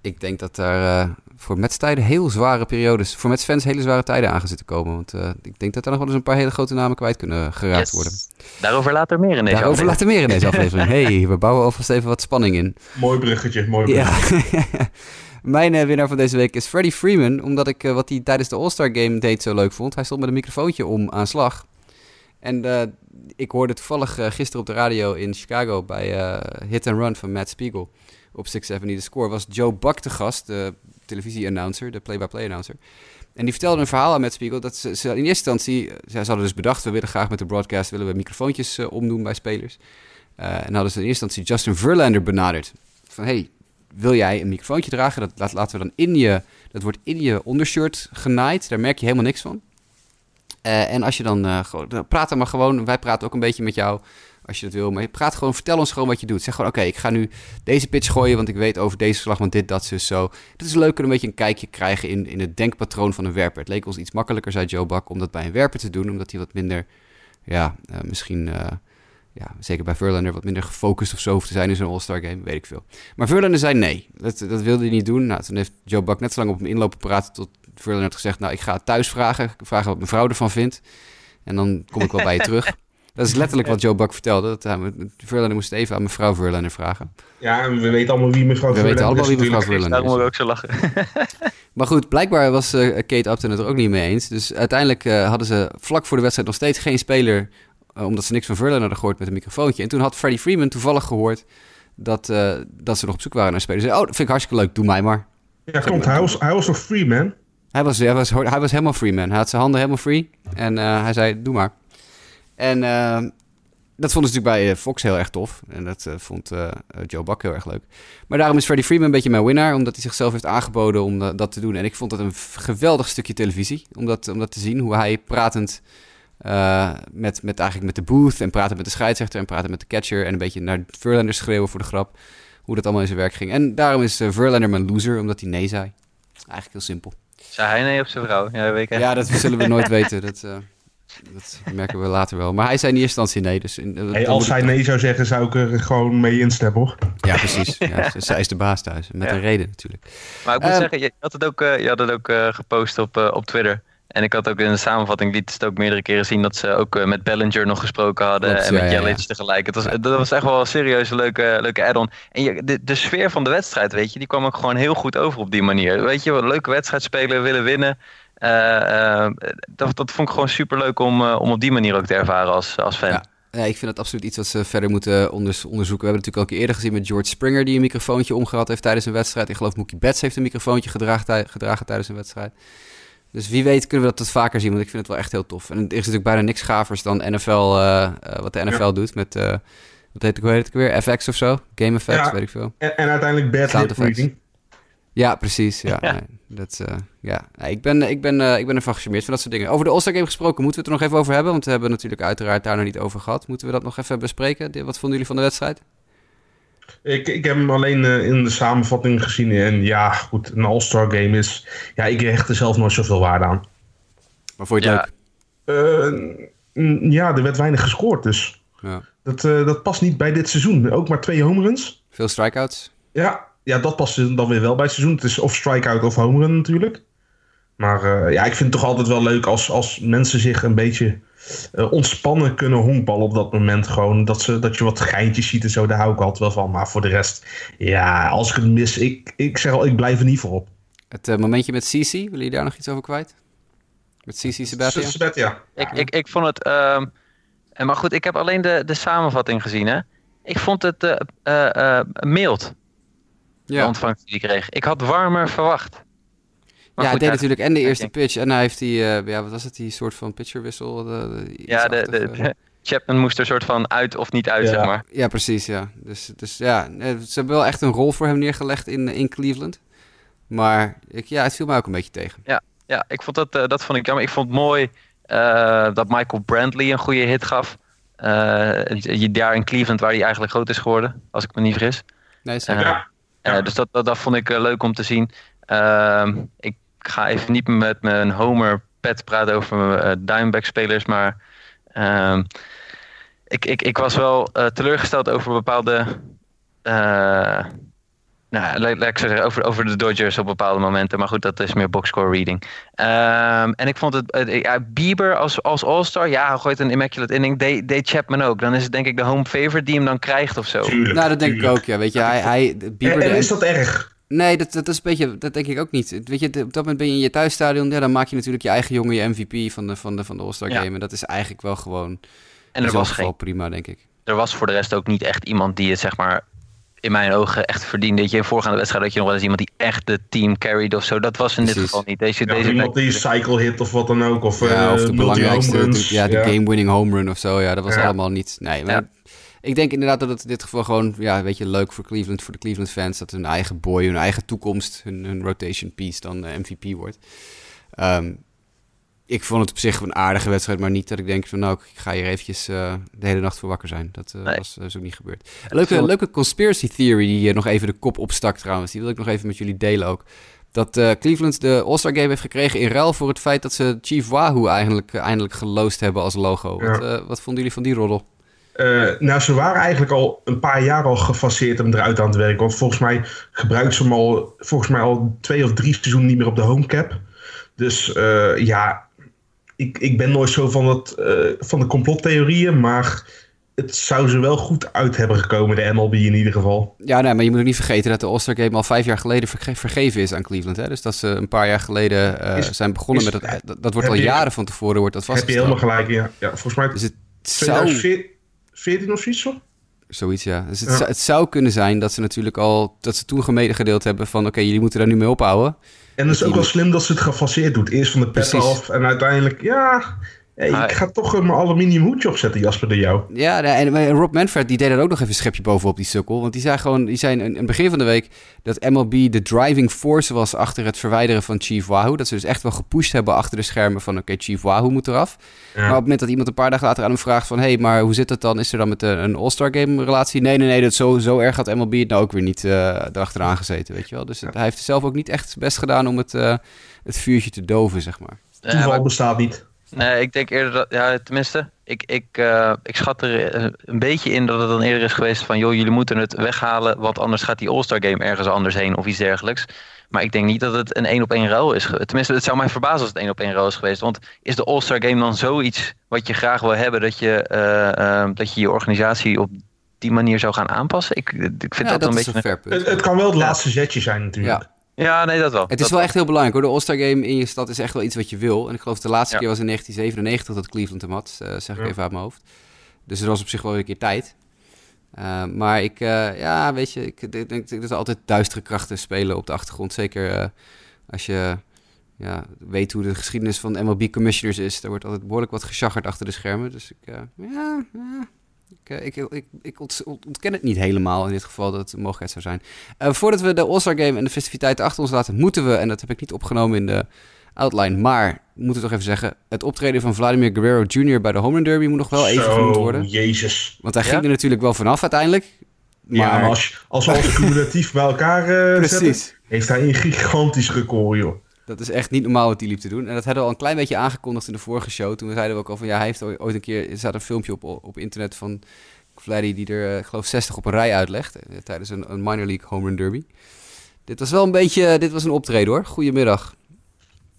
ik denk dat daar eh, voor Mets-tijden heel zware periodes... voor Mets-fans hele zware tijden aan gaan zitten komen. Want eh, ik denk dat er nog wel eens een paar hele grote namen kwijt kunnen geraakt
Yes.
worden.
Daarover later meer in deze
Daarover
aflevering.
later meer in deze aflevering. hey, we bouwen alvast even wat spanning in.
Mooi bruggetje, mooi bruggetje.
Ja. Mijn eh, winnaar van deze week is Freddie Freeman. Omdat ik eh, wat hij tijdens de All-Star Game deed zo leuk vond. Hij stond met een microfoontje om aan slag. En eh, ik hoorde toevallig eh, gisteren op de radio in Chicago bij eh, Hit and Run van Matt Spiegel op 6 Avenue. De score was Joe Buck te gast, de televisie-announcer, de play-by-play-announcer. En die vertelde een verhaal aan Matt Spiegel dat ze, in eerste instantie, ze, ze hadden dus bedacht, we willen graag met de broadcast willen we microfoontjes eh, omdoen bij spelers. Eh, en hadden ze in eerste instantie Justin Verlander benaderd. Van hey, wil jij een microfoontje dragen? Dat laten we dan in je, dat wordt in je ondershirt genaaid. Daar merk je helemaal niks van. Eh, en als je eh, dan praat dan maar gewoon, wij praten ook een beetje met jou als je dat wil. Maar praat gewoon, vertel ons gewoon wat je doet. Zeg gewoon, oké, ik ga nu deze pitch gooien, want ik weet over deze slag, want dit, dat, zo. Het is leuk, een beetje een kijkje krijgen in, in het denkpatroon van een werper. Het leek ons iets makkelijker, zei Joe Buck, om dat bij een werper te doen, omdat hij wat minder, ja, eh, misschien... eh, ja, zeker bij Verlander wat minder gefocust of zo hoeft te zijn in zo'n All-Star game, weet ik veel. Maar Verlander zei nee, dat, dat wilde hij niet doen. Nou, toen heeft Joe Buck net zo lang op hem inlopen praten tot Verlander had gezegd, nou, ik ga thuis vragen, vraag wat mijn vrouw ervan vindt. En dan kom ik wel bij je terug. Dat is letterlijk wat Joe Buck vertelde. Dat hij, Verlander moest het even aan mevrouw Verlander vragen.
Ja, en we weten allemaal wie mevrouw
We weten
Verlander
allemaal
is
wie mevrouw. Verlander
Daarom
is.
moet ik ook zo lachen.
Maar goed, blijkbaar was eh, Kate Upton het er ook niet mee eens. Dus uiteindelijk eh, hadden ze vlak voor de wedstrijd nog steeds geen speler... eh, omdat ze niks van Verlander hadden gehoord met een microfoontje. En toen had Freddie Freeman toevallig gehoord dat, eh, dat ze nog op zoek waren naar spelers. Zei, oh, dat vind ik hartstikke leuk, doe mij maar.
Ja, klopt. Hij was, hij was nog free, man.
Hij was, hij, was, hij was helemaal free, man. Hij had zijn handen helemaal free. En eh, hij zei, doe maar. En eh, dat vonden ze natuurlijk bij eh, Fox heel erg tof. En dat eh, vond eh, Joe Buck heel erg leuk. Maar daarom is Freddie Freeman een beetje mijn winnaar. Omdat hij zichzelf heeft aangeboden om dat te doen. En ik vond dat een geweldig stukje televisie. Om dat, om dat te zien. Hoe hij pratend met, met, eigenlijk met de booth. En praten met de scheidsrechter. En praten met de catcher. En een beetje naar Verlander schreeuwen voor de grap. Hoe dat allemaal in zijn werk ging. En daarom is Verlander mijn loser. Omdat hij nee zei. Eigenlijk heel simpel.
Zei hij nee op zijn vrouw? Ja, dat weet ik.
Ja, dat zullen we nooit weten. Dat, dat merken we later wel. Maar hij zei in eerste instantie nee. Dus in,
Hey, als hij nee zou zeggen, zou ik er gewoon mee instemmen, hoor.
Ja, precies. Ja, z- zij is de baas thuis. Met
Ja.
een reden natuurlijk.
Maar ik moet
Ehm,
zeggen, je had het ook, eh, je had het ook eh, gepost op, eh, op Twitter. En ik had ook in de samenvatting, liet het ook meerdere keren zien... dat ze ook met Bellinger nog gesproken hadden
Klopt,
en met Jelic
ja.
tegelijk. Het was, dat was echt wel een serieus leuke, leuke add-on. En je, de, de sfeer van de wedstrijd, weet je, die kwam ook gewoon heel goed over op die manier. Weet je, wat een leuke wedstrijd spelen, willen winnen. Dat, dat vond ik gewoon super leuk om, om op die manier ook te ervaren als, als fan.
Ja. Ja, ik vind het absoluut iets wat ze verder moeten onderzoeken. We hebben natuurlijk al een keer eerder gezien met George Springer... die een microfoontje omgehad heeft tijdens een wedstrijd. Ik geloof Mookie Betts heeft een microfoontje gedragen, gedragen tijdens een wedstrijd. Dus wie weet kunnen we dat tot vaker zien, want ik vind het wel echt heel tof. En er is natuurlijk bijna niks gavers dan NFL, uh, uh, wat de NFL doet met, uh, wat heet, hoe heet het weer, FX of zo? Game Effects,
ja,
weet ik veel.
En, en uiteindelijk bad lip reading.
Ja, precies. Ja, ja. Nee, dat, ja. Nee, ik, ben, ik, ben, ik ben ervan gecharmeerd van dat soort dingen. Over de All-Star Game gesproken, moeten we het er nog even over hebben? Want we hebben natuurlijk uiteraard daar nog niet over gehad. Moeten we dat nog even bespreken? Wat vonden jullie van de wedstrijd?
Ik, ik heb hem alleen uh, in de samenvatting gezien. En ja, goed, een All-Star game is... Ja, ik hecht er zelf nooit zoveel waarde aan.
Maar vond je het
ja. leuk? Uh, ja, er werd weinig gescoord, dus...
Ja.
Dat, uh, dat past niet bij dit seizoen. Ook maar twee home runs.
Veel strikeouts.
Ja, ja, dat past dan weer wel bij het seizoen. Het is of strikeout of home run natuurlijk. Maar ja, ik vind het toch altijd wel leuk als, als mensen zich een beetje uh, ontspannen kunnen honkballen op dat moment. Gewoon dat, ze, dat je wat geintjes ziet en zo, daar hou ik altijd wel van. Maar voor de rest, ja, als ik het mis, ik, ik zeg al, ik blijf er niet voor op.
Het uh, momentje met Cici, willen jullie daar nog iets over kwijt? Met Cici Sabathia?
Sabathia.
Ik, ik, ik vond het... Uh, maar goed, ik heb alleen de, de samenvatting gezien, hè. Ik vond het uh, mild. Ja. De ontvangst die ik kreeg. Ik had warmer verwacht.
Maar ja, goed, hij deed natuurlijk en de eerste pitch en hij heeft die, uh, ja, wat was het, die soort van pitcherwissel? De, de,
ja, de, de, de, Chapman moest er soort van uit of niet uit,
ja.
zeg maar.
Ja, precies, ja. Dus, dus ja, ze hebben wel echt een rol voor hem neergelegd in, in Cleveland. Maar ik, ja, het viel mij ook een beetje tegen.
Ja, ja ik vond dat, uh, dat vond ik jammer. Ik vond het mooi uh, dat Michael Brantley een goede hit gaf. Uh, daar in Cleveland waar hij eigenlijk groot is geworden, als ik me niet vergis.
Nee, zeker.
Ja. dus dat, dat, dat, vond ik leuk om te zien. Ehm, ik ga even niet met mijn Homer pet praten over uh, Diamondback spelers, maar uh, ik, ik, ik was wel teleurgesteld over bepaalde, nou, laat, ik zeggen, over, over de Dodgers op bepaalde momenten, maar goed, dat is meer boxscore reading. Um, en ik vond het, ja, Bieber als, als All-Star, ja, hij gooit een immaculate inning, deed, deed Chapman ook. Dan is het denk ik de home favorite die hem dan krijgt of zo.
Tuurlijk,
nou, dat denk
tuurlijk.
ik ook, ja, weet je, hij, hij Bieber...
En, en is dat erg?
Nee, dat, dat is een beetje, dat denk ik ook niet. Weet je, op dat moment ben je in je thuisstadion, ja, dan maak je natuurlijk je eigen jongen je MVP van de, van de, van de All-Star Game. En dat is eigenlijk wel gewoon.
En er was geen.
prima, denk ik.
Er was voor de rest ook niet echt iemand die het, zeg maar, in mijn ogen echt verdiende. Dat je in voorgaande wedstrijd dat je nog wel eens iemand die echt het team carried of zo. Dat was in
Precies.
dit geval niet. Deze,
Ja,
deze
iemand die cycle hit of wat dan ook. Of,
Ja,
eh,
of de belangrijkste, ja, de game-winning home run of zo. Ja, dat was
Ja.
allemaal niet. Nee, maar
Ja.
ik denk inderdaad dat het in dit geval gewoon, ja, weet je, leuk voor Cleveland, voor de Cleveland fans, dat hun eigen boy, hun eigen toekomst, hun, hun rotation piece dan eh, MVP wordt. Ehm, ik vond het op zich een aardige wedstrijd, maar niet dat ik denk van nou, ik ga hier eventjes eh, de hele nacht voor wakker zijn. Dat eh,
Nee.
was, is ook niet gebeurd. Leuke, leuke conspiracy theory die hier nog even de kop opstak trouwens. Die wil ik nog even met jullie delen ook. Dat eh, Cleveland de All-Star Game heeft gekregen in ruil voor het feit dat ze Chief Wahoo eigenlijk, eh, eindelijk geloosd hebben als logo.
Ja.
Wat, eh, wat vonden jullie van die roddel?
Eh, nou, ze waren eigenlijk al een paar jaar al gefaseerd om eruit aan te werken. Want volgens mij gebruikt ze hem al, volgens mij al twee of drie seizoenen niet meer op de home cap. Dus eh, ja, ik, ik ben nooit zo van, het, eh, van de complottheorieën. Maar het zou ze wel goed uit hebben gekomen, de MLB in ieder geval.
Ja, nee, maar je moet ook niet vergeten dat de All-Star Game al vijf jaar geleden verge- vergeven is aan Cleveland. Hè? Dus dat ze een paar jaar geleden eh,
Is-
zijn begonnen
is-
met dat. Dat, dat wordt al
je-
jaren van tevoren wordt dat
Heb je
vastgesteld.
helemaal gelijk. Ja, ja volgens mij
Dus het zou
2014 of zoiets zo?
Zoiets, ja. Dus het,
Ja.
het zou kunnen zijn dat ze natuurlijk al... dat ze toen gedeeld hebben van... oké, jullie moeten daar nu mee ophouden.
En het is ook wel slim dat ze het gefaseerd doet. Eerst van de pet
Precies.
af en uiteindelijk, ja... Hey,
Ah,
ik ga toch eh, mijn aluminium hoedje opzetten, Jasper de jou.
Ja, en Rob Manfred die deed er ook nog even een schepje bovenop die sukkel. Want die zei gewoon... die zei in het begin van de week... dat MLB de driving force was achter het verwijderen van Chief Wahoo. Dat ze dus echt wel gepusht hebben achter de schermen van... oké, Chief Wahoo moet eraf.
Ja.
Maar op het moment dat iemand een paar dagen later aan hem vraagt van... hé, hey, maar hoe zit dat dan? Is er dan met een, een All-Star Game relatie? Nee, nee, nee, dat zo, zo erg had MLB het nou ook weer niet eh erachteraan gezeten, weet je wel. Dus het- hij heeft zelf ook niet echt zijn best gedaan om het, eh, het vuurtje te doven, zeg maar.
Toeval bestaat niet.
Nee, ik denk eerder dat, ja, tenminste, ik, ik, eh, ik schat er eh, een beetje in dat het dan eerder is geweest van, joh, jullie moeten het weghalen, want anders gaat die All-Star Game ergens anders heen of iets dergelijks. Maar ik denk niet dat het een één op één ruil is. Tenminste, het zou mij verbazen als het één op één ruil is geweest. Want is de All-Star Game dan zoiets wat je graag wil hebben, dat je eh, dat je, je organisatie op die manier zou gaan aanpassen? Ik, ik vind
ja,
dat,
dat
een beetje...
een fair punt.
Het, het kan wel het laatste zetje zijn natuurlijk.
Ja.
Ja, nee, dat wel.
Het is
Dat
wel echt heel belangrijk hoor. De All-Star Game in je stad is echt wel iets wat je wil. En ik geloof de laatste
Ja.
keer was in 1997 dat Cleveland hem had. eh, zeg ik
Ja.
even uit mijn hoofd. Dus er was op zich wel weer een keer tijd. Eh, maar ik, eh, ja, weet je, ik denk denk dat er altijd duistere krachten spelen op de achtergrond. Zeker als je ja, weet hoe de geschiedenis van MLB commissioners is. Er wordt altijd behoorlijk wat geschaggerd achter de schermen. Dus ik, ja, ja, ik, eh, ik, ik, ik ont- ontken het niet helemaal in dit geval dat het een mogelijkheid zou zijn. Eh, voordat we de All-Star Game en de festiviteiten achter ons laten, moeten we, en dat heb ik niet opgenomen in de outline, maar moeten we toch even zeggen, het optreden van Vladimir Guerrero Jr. bij de Home Run Derby moet nog wel even
Zo,
genoemd worden.
jezus.
Want hij
Ja?
ging er natuurlijk wel vanaf uiteindelijk. Maar,
Ja, maar als, als we alles cumulatief bij elkaar eh, zetten,
precies.
heeft hij een gigantisch record, joh.
Dat is echt niet normaal wat hij liep te doen. En dat hadden we al een klein beetje aangekondigd in de vorige show. Toen zeiden we ook al van ja, hij heeft ooit een keer. Er staat een filmpje op, op internet van Vladdy die er, eh, ik geloof, 60 op een rij uitlegt. eh, tijdens een, een minor league home run derby. Dit was wel een beetje. Dit was een optreden hoor. Goedemiddag.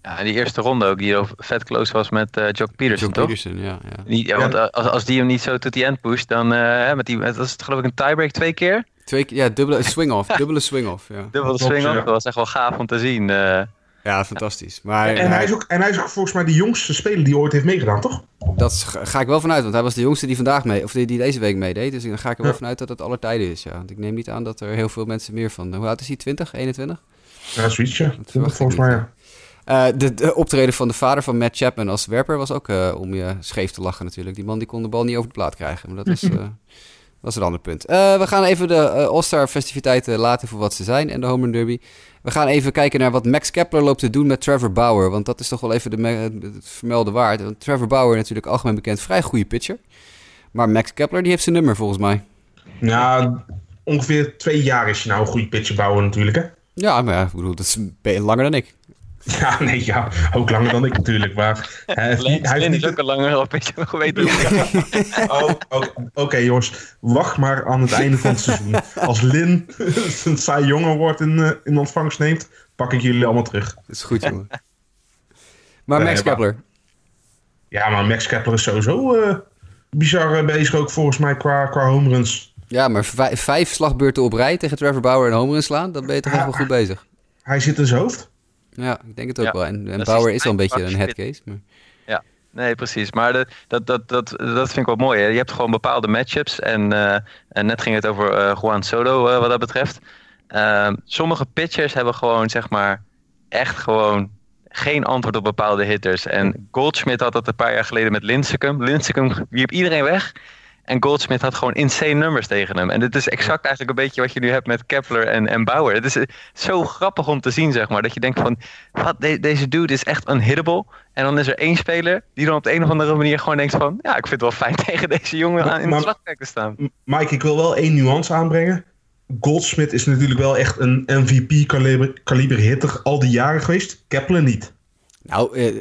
Ja, en die eerste ronde ook, die vet close was met eh Jock Peterson, toch?
Peterson, ja. ja.
Niet, ja,
Ja.
want eh, als, als die hem niet zo tot die end pusht, dan eh, met die, was het geloof ik een tiebreak twee keer.
Twee keer, ja, dubbele swing-off. Dubbele swing-off, ja.
Dubbel
Klopt,
swing
ja.
off, dat was echt wel gaaf om te zien. Eh.
Ja, fantastisch. Maar
En hij, is ook, en hij is ook volgens mij de jongste speler die ooit heeft meegedaan, toch?
dat is- ga ik wel vanuit, want hij was de jongste die vandaag mee, of die, die deze week meedeed. Dus dan ga ik er wel
Ja.
vanuit dat het aller tijden is. Ja. Want ik neem niet aan dat er heel veel mensen meer van. Hoe oud is hij? 20, 21?
Ja, zoiets, ja.
ik
Volgens mij, ja.
Eh, de, de optreden van de vader van Matt Chapman als werper was ook eh, om je scheef te lachen natuurlijk. Die man die kon de bal niet over de plaat krijgen. Maar dat was, eh, was een ander punt. Eh, we gaan even de eh, All-Star festiviteiten laten voor wat ze zijn en de Home Run Derby. We gaan even kijken naar wat Max Kepler loopt te doen met Trevor Bauer. Want dat is toch wel even de het vermelde waard. Want Trevor Bauer natuurlijk algemeen bekend vrij goede pitcher. Maar Max Kepler die heeft zijn nummer volgens mij.
Ja, ongeveer twee jaar is hij nou een goede pitcher bouwen natuurlijk, hè?
Ja, maar ja, ik bedoel, dat is langer dan ik.
Ja, nee, ja. Ook langer dan ik natuurlijk, maar... Hij heeft niet, hij heeft
Lin is
niet,
ook al langer op, weet je nog weten hoe
Oh, oké, oké, jongens. Wacht maar aan het einde van het seizoen. Als Lin een saai jongen wordt in, eh, in ontvangst neemt, pak ik jullie allemaal terug.
Dat is goed, jongen. Maar Max Kepler.
Ja, maar Max Kepler is sowieso eh, bizar eh, bezig ook volgens mij qua, qua home runs.
Ja, maar vij- vijf slagbeurten op rij tegen Trevor Bauer en homer inslaan, dan ben je toch echt wel goed bezig.
Hij zit in zijn hoofd.
Ja, ik denk het ook
Ja,
wel. En, en Bauer is wel een beetje een headcase. Maar...
Nee, precies. Maar de, dat, dat, dat, dat vind ik wel mooi. Hè. Je hebt gewoon bepaalde matchups. En, eh, en net ging het over eh, Juan Soto eh, wat dat betreft. Ehm, sommige pitchers hebben gewoon, zeg maar, echt gewoon geen antwoord op bepaalde hitters. En Goldschmidt had dat een paar jaar geleden met Lincecum. Lincecum wierp iedereen weg. En Goldschmidt had gewoon insane numbers tegen hem. En dit is exact eigenlijk een beetje wat je nu hebt met Kepler en, en Bauer. Het is eh, zo grappig om te zien, zeg maar. Dat je denkt van, wat, de- deze dude is echt unhittable. En dan is er één speler die dan op de een of andere manier gewoon denkt van... Ja, ik vind het wel fijn tegen deze jongen in de slagwerk te staan.
Mike, ik wil wel één nuance aanbrengen. Goldsmith is natuurlijk wel echt een MVP-kaliber kaliber hitter al die jaren geweest. Kepler niet.
Nou, eh,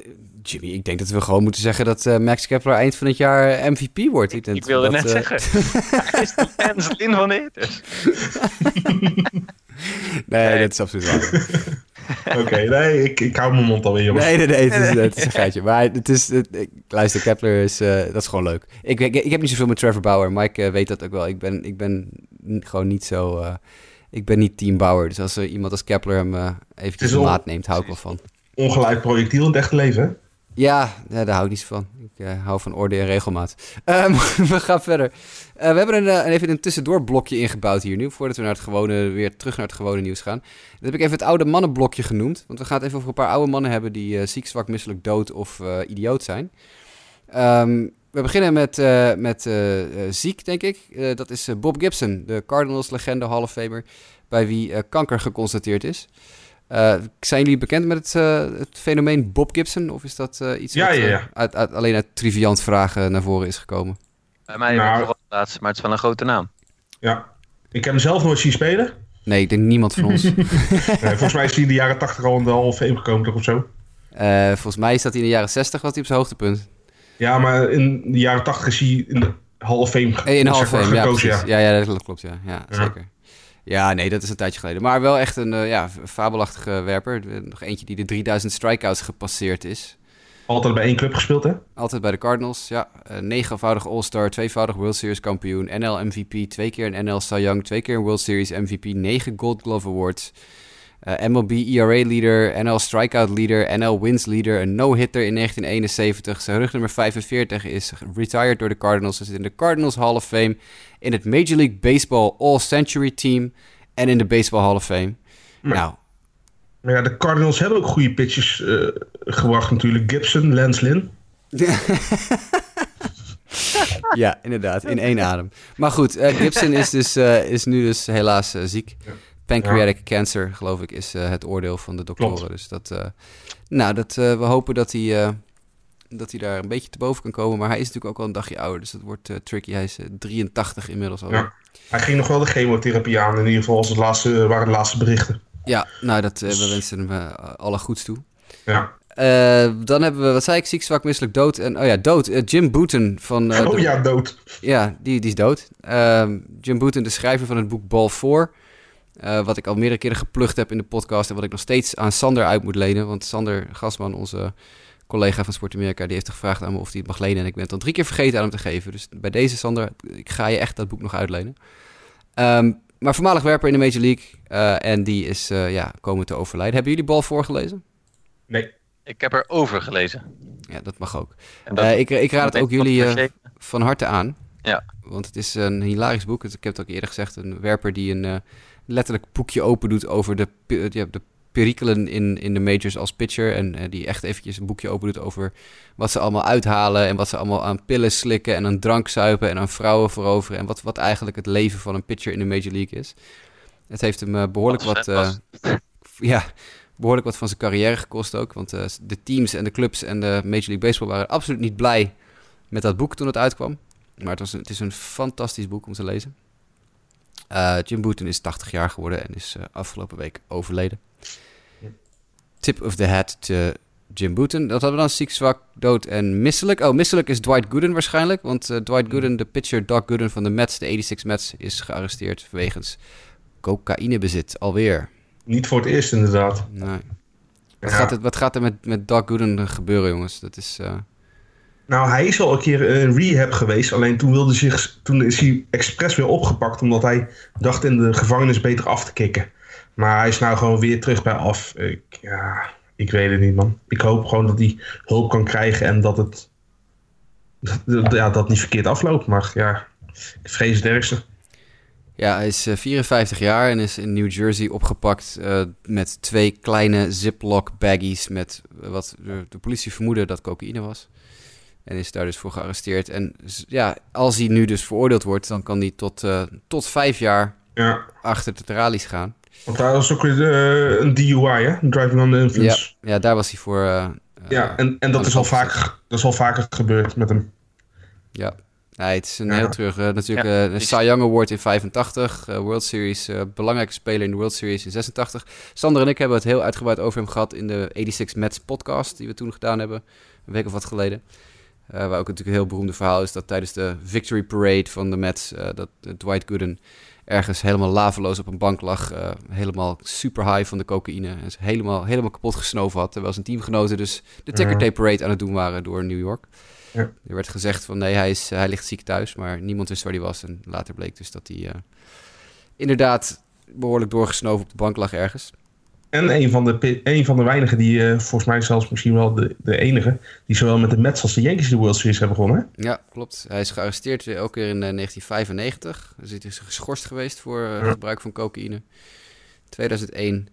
Jimmy, ik denk dat we gewoon moeten zeggen dat eh, Max Kepler eind van het jaar eh, MVP wordt. Ik,
Ik wilde
dat,
net
eh,
zeggen, hij is de van de.
Nee,
Nee.
dat is absoluut waar.
Oké, nee, ik, ik hou mijn mond alweer, jongens.
Nee, nee, nee, het is, het is een geitje. Maar het is, het, ik, luister, Kepler is, eh, dat is gewoon leuk. Ik, ik, ik heb niet zoveel met Trevor Bauer. Mike weet dat ook wel. Ik ben, ik ben gewoon niet zo... eh, ik ben niet team Bauer. Dus als er iemand als Kepler hem eh eventjes maat neemt, hou ik wel van.
Ongelijk projectiel in het echte leven, hè?
Ja, daar hou ik niet van. Ik eh, hou van orde en regelmaat. Ehm, we gaan verder. Eh, we hebben een, eh, even een tussendoorblokje ingebouwd hier nu, voordat we naar het gewone, weer terug naar het gewone nieuws gaan. Dat heb ik even het oude mannenblokje genoemd, want we gaan het even over een paar oude mannen hebben die ziek, zwak, misselijk, dood of idioot zijn. Ehm, we beginnen met, met ziek, denk ik. Dat is Bob Gibson, de Cardinals-legende, Hall of Famer, bij wie kanker geconstateerd is. Eh, zijn jullie bekend met het, eh, het fenomeen Bob Gibson? Of is dat eh, iets
Ja,
wat
ja, ja.
uit, uit- alleen uit triviant vragen naar voren is gekomen?
Bij mij
Nou.
vooral het laatste, maar het is wel een grote naam.
Ja. Ik heb hem zelf nooit zien spelen.
Nee, ik denk niemand van ons.
Nee, volgens mij is hij in de jaren 80 al in de Hall of Fame gekomen, toch of zo?
Eh, volgens mij is dat hij in de jaren 60 was hij op zijn hoogtepunt.
Ja, maar in de jaren 80 is hij in de Hall of Fame
in de Fame, ja,
gekozen,
precies. Ja, ja, dat klopt, ja. ja,
Ja.
zeker. Ja, nee, dat is een tijdje geleden. Maar wel echt een eh, ja, fabelachtige werper. Eh, Nog eentje die de 3000 strikeouts gepasseerd is.
Altijd bij één club gespeeld, hè?
Altijd bij de Cardinals, ja. Eh, negenvoudig All-Star, tweevoudig World Series kampioen, NL MVP, twee keer een NL Cy Young, twee keer een World Series MVP, negen Gold Glove Awards. Uh, MLB ERA leader, NL strikeout leader, NL wins leader, een no-hitter in 1971. Zijn rugnummer 45 is retired door de Cardinals. Hij zit in de Cardinals Hall of Fame, in het Major League Baseball All-Century Team en in de Baseball Hall of Fame. nou,
maar ja, de Cardinals hebben ook goede pitches uh, gebracht natuurlijk. Gibson, Lance Lynn.
ja, inderdaad, in één adem. Maar goed, uh, Gibson is, dus, is nu dus helaas ziek. Pancreatic cancer, geloof ik, is het oordeel van de doktoren. Klopt. Dus dat, nou, dat, we hopen dat hij, dat hij daar een beetje te boven kan komen. Maar hij is natuurlijk ook al een dagje ouder, dus dat wordt tricky. Hij is 83 inmiddels al. Ja.
Hij ging nog wel de chemotherapie aan, in ieder geval als het laatste, waren de laatste berichten.
Ja, nou, dat, we wensen hem alle goeds toe.
Ja.
Uh, dan hebben we, wat zei ik, ziek, zwak, misselijk, dood. En, oh ja, dood. Jim Booten van...
oh de, ja, dood.
Ja, die, die is dood. Ehm, Jim Booten, de schrijver van het boek Ball 4. Wat ik al meerdere keren geplukt heb in de podcast. En wat ik nog steeds aan Sander uit moet lenen. Want Sander Gasman, onze collega van Sport Amerika, die heeft gevraagd aan me of hij het mag lenen. En ik ben het al drie keer vergeten aan hem te geven. Dus bij deze, Sander, ik ga je echt dat boek nog uitlenen. Um, maar voormalig werper in de Major League. Uh, en die is uh, ja, komen te overlijden. Hebben jullie bal voorgelezen?
Nee.
Ik heb er over gelezen.
Ja, dat mag ook. Dat, uh, ik, ik, raad het ook jullie van harte aan.
Ja.
Want het is een hilarisch boek. Ik heb het ook eerder gezegd. Een werper die een letterlijk boekje open doet over de, ja, de perikelen in, in de majors als pitcher. En uh, die echt eventjes een boekje open doet over wat ze allemaal uithalen. En wat ze allemaal aan pillen slikken en aan drank zuipen en aan vrouwen veroveren. En wat, wat eigenlijk het leven van een pitcher in de Major League is. Het heeft hem uh, behoorlijk wat... Uh, ja, behoorlijk wat van zijn carrière gekost ook. Want de teams en de clubs en de Major League Baseball waren absoluut niet blij met dat boek toen het uitkwam. Maar het, was een, het is een fantastisch boek om te lezen. Jim Booten is 80 jaar geworden en is afgelopen week overleden tip of the hat to Jim Booten. Dat hadden we dan ziek, zwak, dood en misselijk. Oh, misselijk is Dwight Gooden waarschijnlijk. Want uh, Dwight Gooden, de pitcher Doc Gooden van de Mets, de 86 Mets, is gearresteerd wegens cocaïnebezit alweer.
Niet voor het eerst inderdaad.
Nee. Wat, gaat, het, wat gaat er met, met Doc Gooden gebeuren, jongens? Dat is... Uh...
Nou, hij is al een keer in rehab geweest. Alleen toen, wilde zich, toen is hij expres weer opgepakt. Omdat hij dacht in de gevangenis beter af te kicken. Maar hij is nou gewoon weer terug bij af. Ik, ja, ik weet het niet, man. Ik hoop gewoon dat hij hulp kan krijgen en dat het dat, ja, dat niet verkeerd afloopt. Maar ja, ik vrees het ergste.
Ja, hij is 54 eh, jaar en is in New Jersey opgepakt uh, met twee kleine Ziploc baggies met wat de, de, politie vermoedde dat cocaïne was. En is daar dus voor gearresteerd. En ja, als hij nu dus veroordeeld wordt, dan kan hij tot, uh, tot vijf jaar
ja.
achter de tralies gaan.
Want daar was ook uh, een DUI, hè? Driving under influence.
Ja, ja daar was hij voor... Uh,
ja, en, en dat, is al vaker, dat is al vaker gebeurd met hem.
Ja, Nee, het is een heel terug. Uh, natuurlijk ja, uh, Cy Young Award in 85. Uh, World Series, belangrijke speler in de World Series in 86. Sander en ik hebben het heel uitgebreid over hem gehad in de 86 Mets podcast die we toen gedaan hebben. Een week of wat geleden. Waar ook natuurlijk een heel beroemde verhaal is dat tijdens de Victory Parade van de Mets... dat Dwight Gooden ergens helemaal laveloos op een bank lag. Uh, helemaal super high van de cocaïne. En ze helemaal, helemaal kapot gesnoven had. Terwijl zijn teamgenoten dus de ticker tape parade aan het doen waren door New York. Ja. Er werd gezegd van nee, hij, is, hij ligt ziek thuis. Maar niemand wist waar hij was. En later bleek dus dat hij inderdaad behoorlijk doorgesnoven op de bank lag ergens.
En een van de, een van de weinigen die, uh, volgens mij zelfs misschien wel de, de enige, die zowel met de Mets als de Yankees de World Series hebben gewonnen.
Ja, klopt. Hij is gearresteerd ook weer in uh, 1995. Dus hij is geschorst geweest voor uh, gebruik van cocaïne. 2001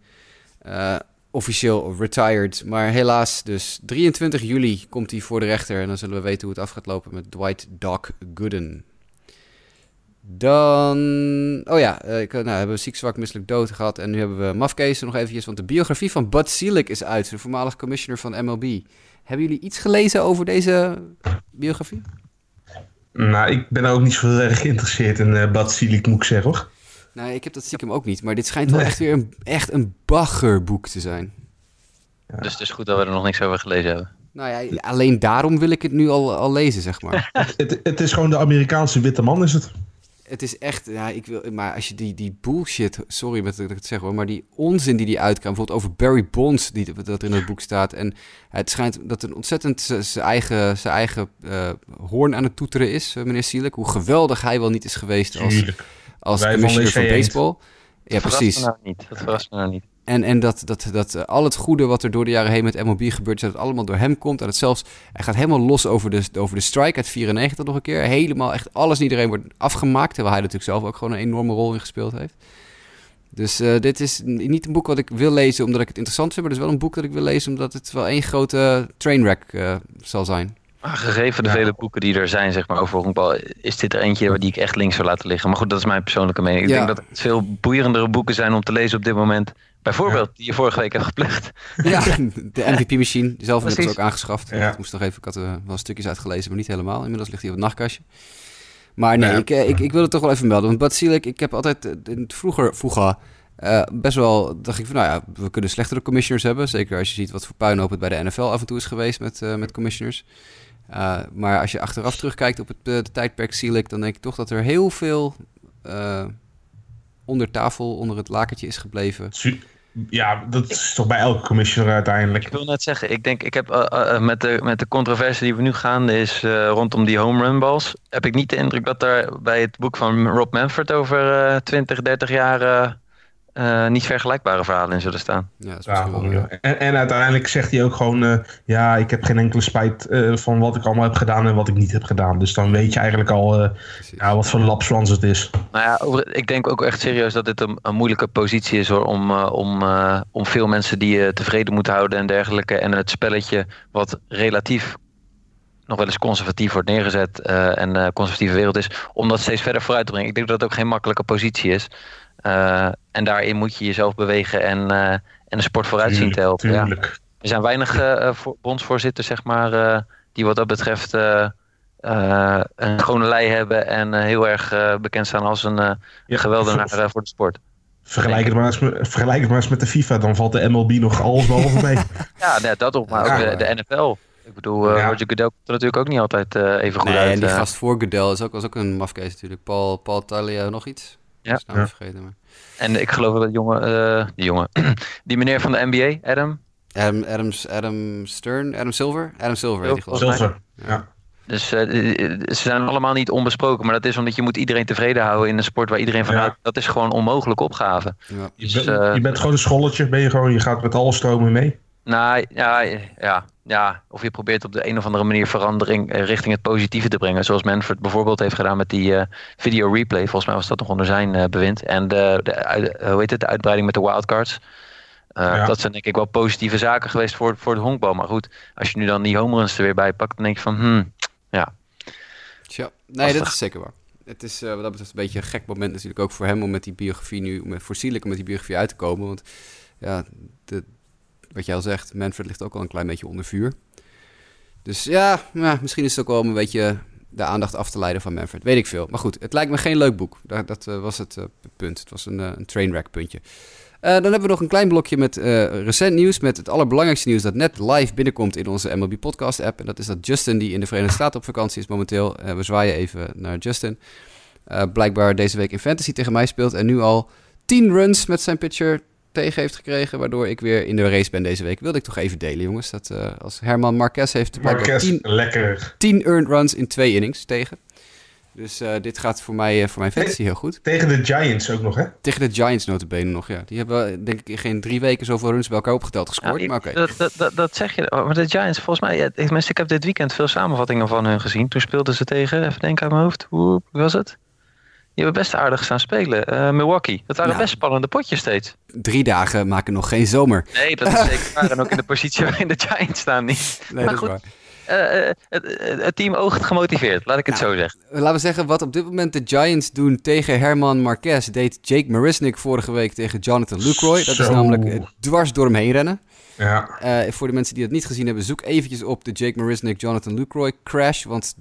uh, officieel retired. Maar helaas, dus 23 juli komt hij voor de rechter. En dan zullen we weten hoe het af gaat lopen met Dwight Doc Gooden. Dan, oh ja, uh, ik, nou, hebben we ziek, zwak, misselijk dood gehad. En nu hebben we Mafkees nog eventjes, want de biografie van Bud Selig is uit. De voormalig commissioner van MLB. Hebben jullie iets gelezen over deze biografie?
Nou, ik ben ook niet zo erg geïnteresseerd in uh, Bud Selig, moet ik zeggen hoor.
Nou, ik heb dat stiekem ook niet. Maar dit schijnt wel echt weer een, echt een baggerboek te zijn.
Ja. Dus het is goed dat we er nog niks over gelezen hebben.
Nou ja, alleen daarom wil ik het nu al, al lezen, zeg maar.
het, het is gewoon de Amerikaanse witte man, is het?
Het is echt, ja, ik wil, maar als je die, die bullshit, sorry met dat ik het zeg hoor, maar die onzin die die uitkwam, bijvoorbeeld over Barry Bonds, die, dat in het boek staat. En het schijnt dat een ontzettend zijn eigen, zijn eigen uh, hoorn aan het toeteren is, eh, meneer Sielijk. Hoe geweldig hij wel niet is geweest als, als commissioner van baseball.
Ja, precies. Nou niet. Dat verrast me nou niet.
En, en dat, dat, dat eh, al het goede wat er door de jaren heen met MLB gebeurt, dat het allemaal door hem komt. En het zelfs, hij gaat helemaal los over de, over de strike uit 94 nog een keer. Helemaal echt alles en iedereen wordt afgemaakt. Terwijl hij natuurlijk zelf ook gewoon een enorme rol in gespeeld heeft. Dus uh, dit is niet een boek wat ik wil lezen omdat ik het interessant vind. Maar het is wel een boek dat ik wil lezen omdat het wel één grote trainwreck uh, zal zijn.
Maar gegeven de ja. vele boeken die er zijn zeg maar, over honkbal, is dit er eentje die ik echt links zou laten liggen. Maar goed, dat is mijn persoonlijke mening. Ik ja. denk dat het veel boeiendere boeken zijn om te lezen op dit moment. Bijvoorbeeld, die je vorige week hebt gepleegd.
Ja, de MVP-machine. Zelf heb ik ook aangeschaft. Ja. Ik moest nog even, ik had er wel stukjes uitgelezen, maar niet helemaal. Inmiddels ligt hij op het nachtkastje. Maar nee, ik, ik, ik wil het toch wel even melden. Want Batsilik, ik heb altijd vroeger, vroeger uh, best wel dacht ik van, nou ja, we kunnen slechtere commissioners hebben. Zeker als je ziet wat voor puinhoop het bij de NFL af en toe is geweest met, uh, met commissioners. Uh, maar als je achteraf terugkijkt op het de tijdperk Silik, dan denk ik toch dat er heel veel onder tafel, onder het lakertje is gebleven.
Ja, dat is toch bij elke commissioner uiteindelijk.
Ik wil net zeggen, ik denk, ik heb uh, uh, met, de, met de controverse die we nu gaande is uh, rondom die home run balls, heb ik niet de indruk dat er bij het boek van Rob Manfred over 20, 30 jaar uh, niet vergelijkbare verhalen in zullen staan.
Ja, ja, ja. En, en, uiteindelijk zegt hij ook gewoon: uh, Ja, ik heb geen enkele spijt uh, van wat ik allemaal heb gedaan en wat ik niet heb gedaan. Dus dan weet je eigenlijk al ja, wat voor lapswans het is.
Nou ja, over, ik denk ook echt serieus dat dit een, een moeilijke positie is hoor, om, om, om veel mensen die je tevreden moeten houden en dergelijke. En het spelletje, wat relatief nog wel eens conservatief wordt neergezet en conservatieve wereld is, om dat steeds verder vooruit te brengen. Ik denk dat het ook geen makkelijke positie is. Uh, en daarin moet je jezelf bewegen en, uh, en de sport vooruit zien te helpen. Ja. Er zijn weinig uh, bondsvoorzitters, zeg maar, die wat dat betreft een schone lei hebben en heel erg bekend staan als een ja, geweldenaar voor de sport.
Vergelijk het, maar eens, vergelijk het maar eens met de FIFA, dan valt de MLB nog alles behalve mee.
ja, nee, dat ook, maar ja. ook de, de, NFL. Ik bedoel, uh, ja. Roger Goodell komt er natuurlijk ook niet altijd uh, even goed
nee,
uit.
en die gast voor Goodell is ook, was ook een mafkees natuurlijk. Paul, Paul Talia, nog iets?
Ja.
Nou ja. vergeten, maar...
En ik geloof dat jongen, uh, die jongen, die meneer van de NBA, Adam.
Adam, Adam, Adam Stern, Adam Silver? Adam Silver,
Silver, die Silver. ja.
Dus uh, ze zijn allemaal niet onbesproken, maar dat is omdat je moet iedereen tevreden houden in een sport waar iedereen vanuit. Ja. Dat is gewoon een onmogelijke opgave.
Ja. Dus, je, bent, uh, je, bent, gewoon een scholletje, ben je gewoon, je gaat met alle stromen mee.
Nou ja, ja, ja, of je probeert op de een of andere manier verandering richting het positieve te brengen. Zoals Manfred bijvoorbeeld heeft gedaan met die uh, video replay. Volgens mij was dat nog onder zijn uh, bewind. En de, de, hoe heet het, de uitbreiding met de wildcards. Uh, ja. Dat zijn denk ik wel positieve zaken geweest voor, voor het honkbal. Maar goed, als je nu dan die home runs er weer bij pakt, dan denk je van, hmm, ja.
Tja, nee, dat is zeker waar. Het is wat dat betreft een beetje een gek moment natuurlijk ook voor hem om met die biografie nu, met, voor Sierlijk om met die biografie uit te komen. Want ja, de, wat jij al zegt, Manfred ligt ook al een klein beetje onder vuur. Dus ja, misschien is het ook wel om een beetje de aandacht af te leiden van Manfred. Weet ik veel. Maar goed, het lijkt me geen leuk boek. Dat, dat uh, was het uh, punt. Het was een, uh, een trainwreck puntje. dan hebben we nog een klein blokje met recent nieuws. Met het allerbelangrijkste nieuws dat net live binnenkomt in onze MLB podcast app. En dat is dat Justin, die in de Verenigde Staten op vakantie is momenteel. we zwaaien even naar Justin. blijkbaar deze week in Fantasy tegen mij speelt. En nu al 10 runs met zijn pitcher tegen heeft gekregen, waardoor ik weer in de race ben deze week. Wilde ik toch even delen, jongens. Dat uh, als Herman Marquez heeft
Marquez, tien, lekker.
10 earned runs in twee innings tegen. Dus uh, dit gaat voor mij, uh, voor mijn fantasy heel goed.
Tegen de Giants ook nog, hè?
Tegen de Giants notabene nog, ja. Die hebben denk ik in geen drie weken zoveel runs bij elkaar opgeteld gescoord. Ja, maar okay.
dat, dat, dat, zeg je. Maar de Giants, volgens mij... Ik, ik heb dit weekend veel samenvattingen van hun gezien. Toen speelden ze tegen, even denken aan mijn hoofd. Hoe was het? Die hebben best aardig staan spelen. Uh, Milwaukee. Dat waren nou, best spannende potjes steeds.
Drie dagen maken nog geen zomer.
Nee, dat is zeker waar. En ook in de positie waarin de Giants staan niet.
Nee, maar dat goed,
is waar. Uh, het, het, team oogt gemotiveerd, laat ik het nou, zo zeggen.
Laten we zeggen, wat op dit moment de Giants doen tegen Herman Marquez... deed Jake Marisnik vorige week tegen Jonathan Lucroy. Dat is namelijk dwars door hem heen rennen.
Ja.
Uh, voor de mensen die dat niet gezien hebben, zoek eventjes op de Jake Marisnik Jonathan Lucroy crash. Want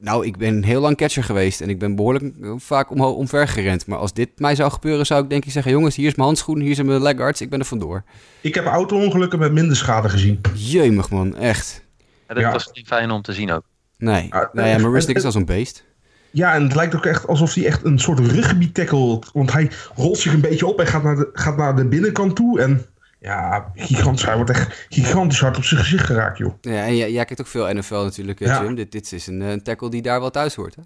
nou, ik ben heel lang catcher geweest en ik ben behoorlijk vaak omhoog, omver gerend. Maar als dit mij zou gebeuren, zou ik denk ik zeggen... jongens, hier is mijn handschoen, hier zijn mijn legguards, ik ben er vandoor.
Ik heb auto-ongelukken met minder schade gezien.
Jemig man, echt.
Ja, dat ja. was niet fijn om te zien ook.
Nee, ja, nee, ja, maar Rustic is als een beest.
Ja, en het lijkt ook echt alsof hij echt een soort rugby tackle... Want hij rolt zich een beetje op en gaat naar de, gaat naar de binnenkant toe en... Ja, gigantisch. Hij wordt echt gigantisch hard op zijn gezicht geraakt, joh.
Ja, en jij, jij kijkt ook veel NFL natuurlijk, ja. Jim. Dit, dit is een, een, tackle die daar wel thuis hoort, hè?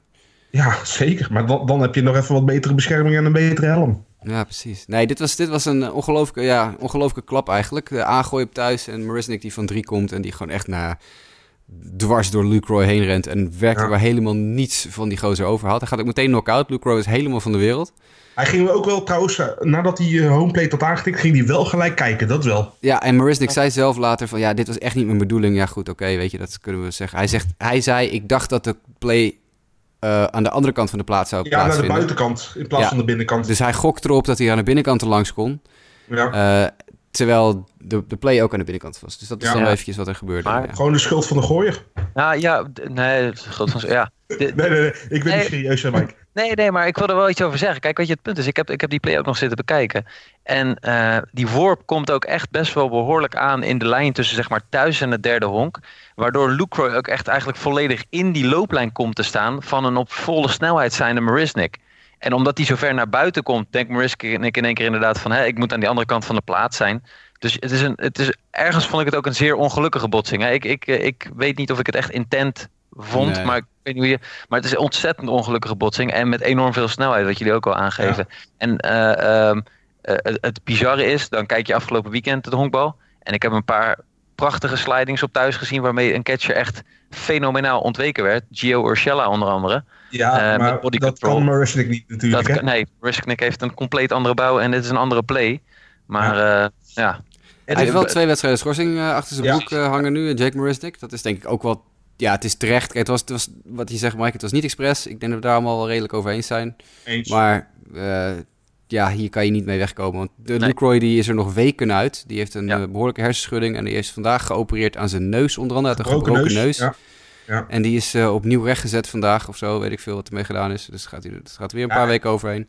Ja, zeker. Maar dan, dan heb je nog even wat betere bescherming en een betere helm.
Ja, precies. Nee, dit was, dit was een ongelooflijke, ja, ongelooflijke klap eigenlijk. De aangooi op thuis en Marisnik die van drie komt en die gewoon echt naar dwars door Luke Roy heen rent en werkt
Ja.
waar helemaal niets van die gozer over had. Hij gaat ook meteen knock-out. Luke Roy is helemaal van de wereld.
Hij ging ook wel trouwens, eh, nadat hij eh, homeplate had aangetikt, ging hij wel gelijk kijken, dat wel.
Ja, en Marisnik zei zelf later van, ja, dit was echt niet mijn bedoeling. Ja, goed, oké, weet je, dat kunnen we zeggen. Hij, zegt, hij zei, ik dacht dat de play eh, aan de andere kant van de plaats zou
Ja, naar de
plaatsvinden.
buitenkant in plaats
Ja.
van de binnenkant.
Dus hij gokt erop dat hij aan de binnenkant er langs kon.
ja.
Terwijl de, de play ook aan de binnenkant was. Dus dat is
Ja.
dan
Ja.
eventjes wat er gebeurde.
Maar-
ja.
Gewoon de schuld van de gooier.
Nou ja, d- nee, goed van ja. De-
Nee, nee, nee. Ik ben
Nee.
niet serieus, hè, Mike.
Nee, nee, maar ik wil er wel iets over zeggen. Kijk, weet je, het punt is, ik heb, ik heb die play ook nog zitten bekijken. En eh, die worp komt ook echt best wel behoorlijk aan in de lijn tussen zeg maar thuis en het derde honk. Waardoor Lucroy ook echt eigenlijk volledig in die looplijn komt te staan van een op volle snelheid zijnde Marisnik. En omdat hij zo ver naar buiten komt, denkt Marisnik in één keer inderdaad van, hé, ik moet aan die andere kant van de plaats zijn. Dus het is een, het is, ergens vond ik het ook een zeer ongelukkige botsing. Hè. Ik, ik, eh, ik weet niet of ik het echt intent vond,
Nee.
maar ik weet niet hoe je... Maar het is een ontzettend ongelukkige botsing. En met enorm veel snelheid, wat jullie ook al aangeven. En eh, ehm, eh, het, het bizarre is, dan kijk je afgelopen weekend de honkbal. En ik heb een paar prachtige slidings op thuis gezien... waarmee een catcher echt fenomenaal ontweken werd. Gio Urshela onder andere.
Ja,
Eh,
maar
met body
dat
control.
kan Marisnik niet natuurlijk.
Dat, nee, Risknick heeft een compleet andere bouw en dit is een andere play. Maar ja, ja.
Hij heeft wel twee wedstrijden schorsing eh, achter zijn broek eh, hangen nu. Jake Marisnik. Dat is denk ik ook wel... Ja, het is terecht. Kijk, het was, het was wat je zegt, Mike. Het was niet expres. Ik denk dat we daar allemaal wel redelijk over eens zijn.
Eens.
Maar eh, ja, hier kan je niet mee wegkomen. Want de
Nee.
Lucroy die is er nog weken uit. Die heeft een
Ja.
eh, behoorlijke hersenschudding. En die is vandaag geopereerd aan zijn neus. Onder andere uit een
Gebroken
gebroken neus.
neus, ja.
En die is eh, opnieuw rechtgezet vandaag of zo. Weet ik veel wat ermee gedaan is. Dus gaat hij, het gaat weer een
Ja.
paar weken overheen.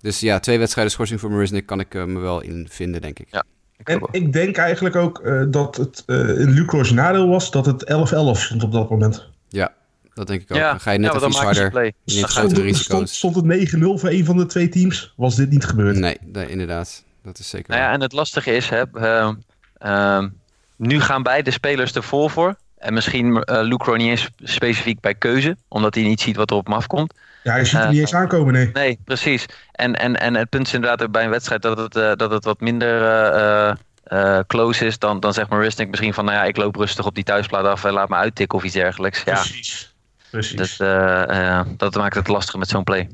Dus ja, twee wedstrijden schorsing voor Marisnik kan ik eh, me wel in vinden, denk ik.
Ja. Ik
En ik denk eigenlijk ook eh, dat het eh in Lucro's nadeel was dat het 11-11 stond op dat moment.
Ja, dat denk ik ook.
ja,
Dan ga je net
ja,
even iets harder. Je grotere
Stond,
risico's.
stond, stond het 9-0 voor een van de twee teams, was dit niet gebeurd.
Nee, nee, inderdaad. Dat is zeker
Nou ja, en het lastige is, hè, ehm, ehm, nu gaan beide spelers er vol voor. En misschien eh Lucro niet eens specifiek bij keuze, omdat hij niet ziet wat er op hem afkomt.
Ja, je ziet het
Eh,
niet eens aankomen, nee.
Nee, precies. En, en, en het punt is inderdaad ook bij een wedstrijd dat het, eh, dat het wat minder eh, eh, eh, close is. Dan, dan zegt Marisnik misschien van, nou ja, ik loop rustig op die thuisplaat af en laat me uittikken of iets dergelijks. Ja,
Precies. Precies.
dat, eh, eh, dat maakt het lastig met zo'n play.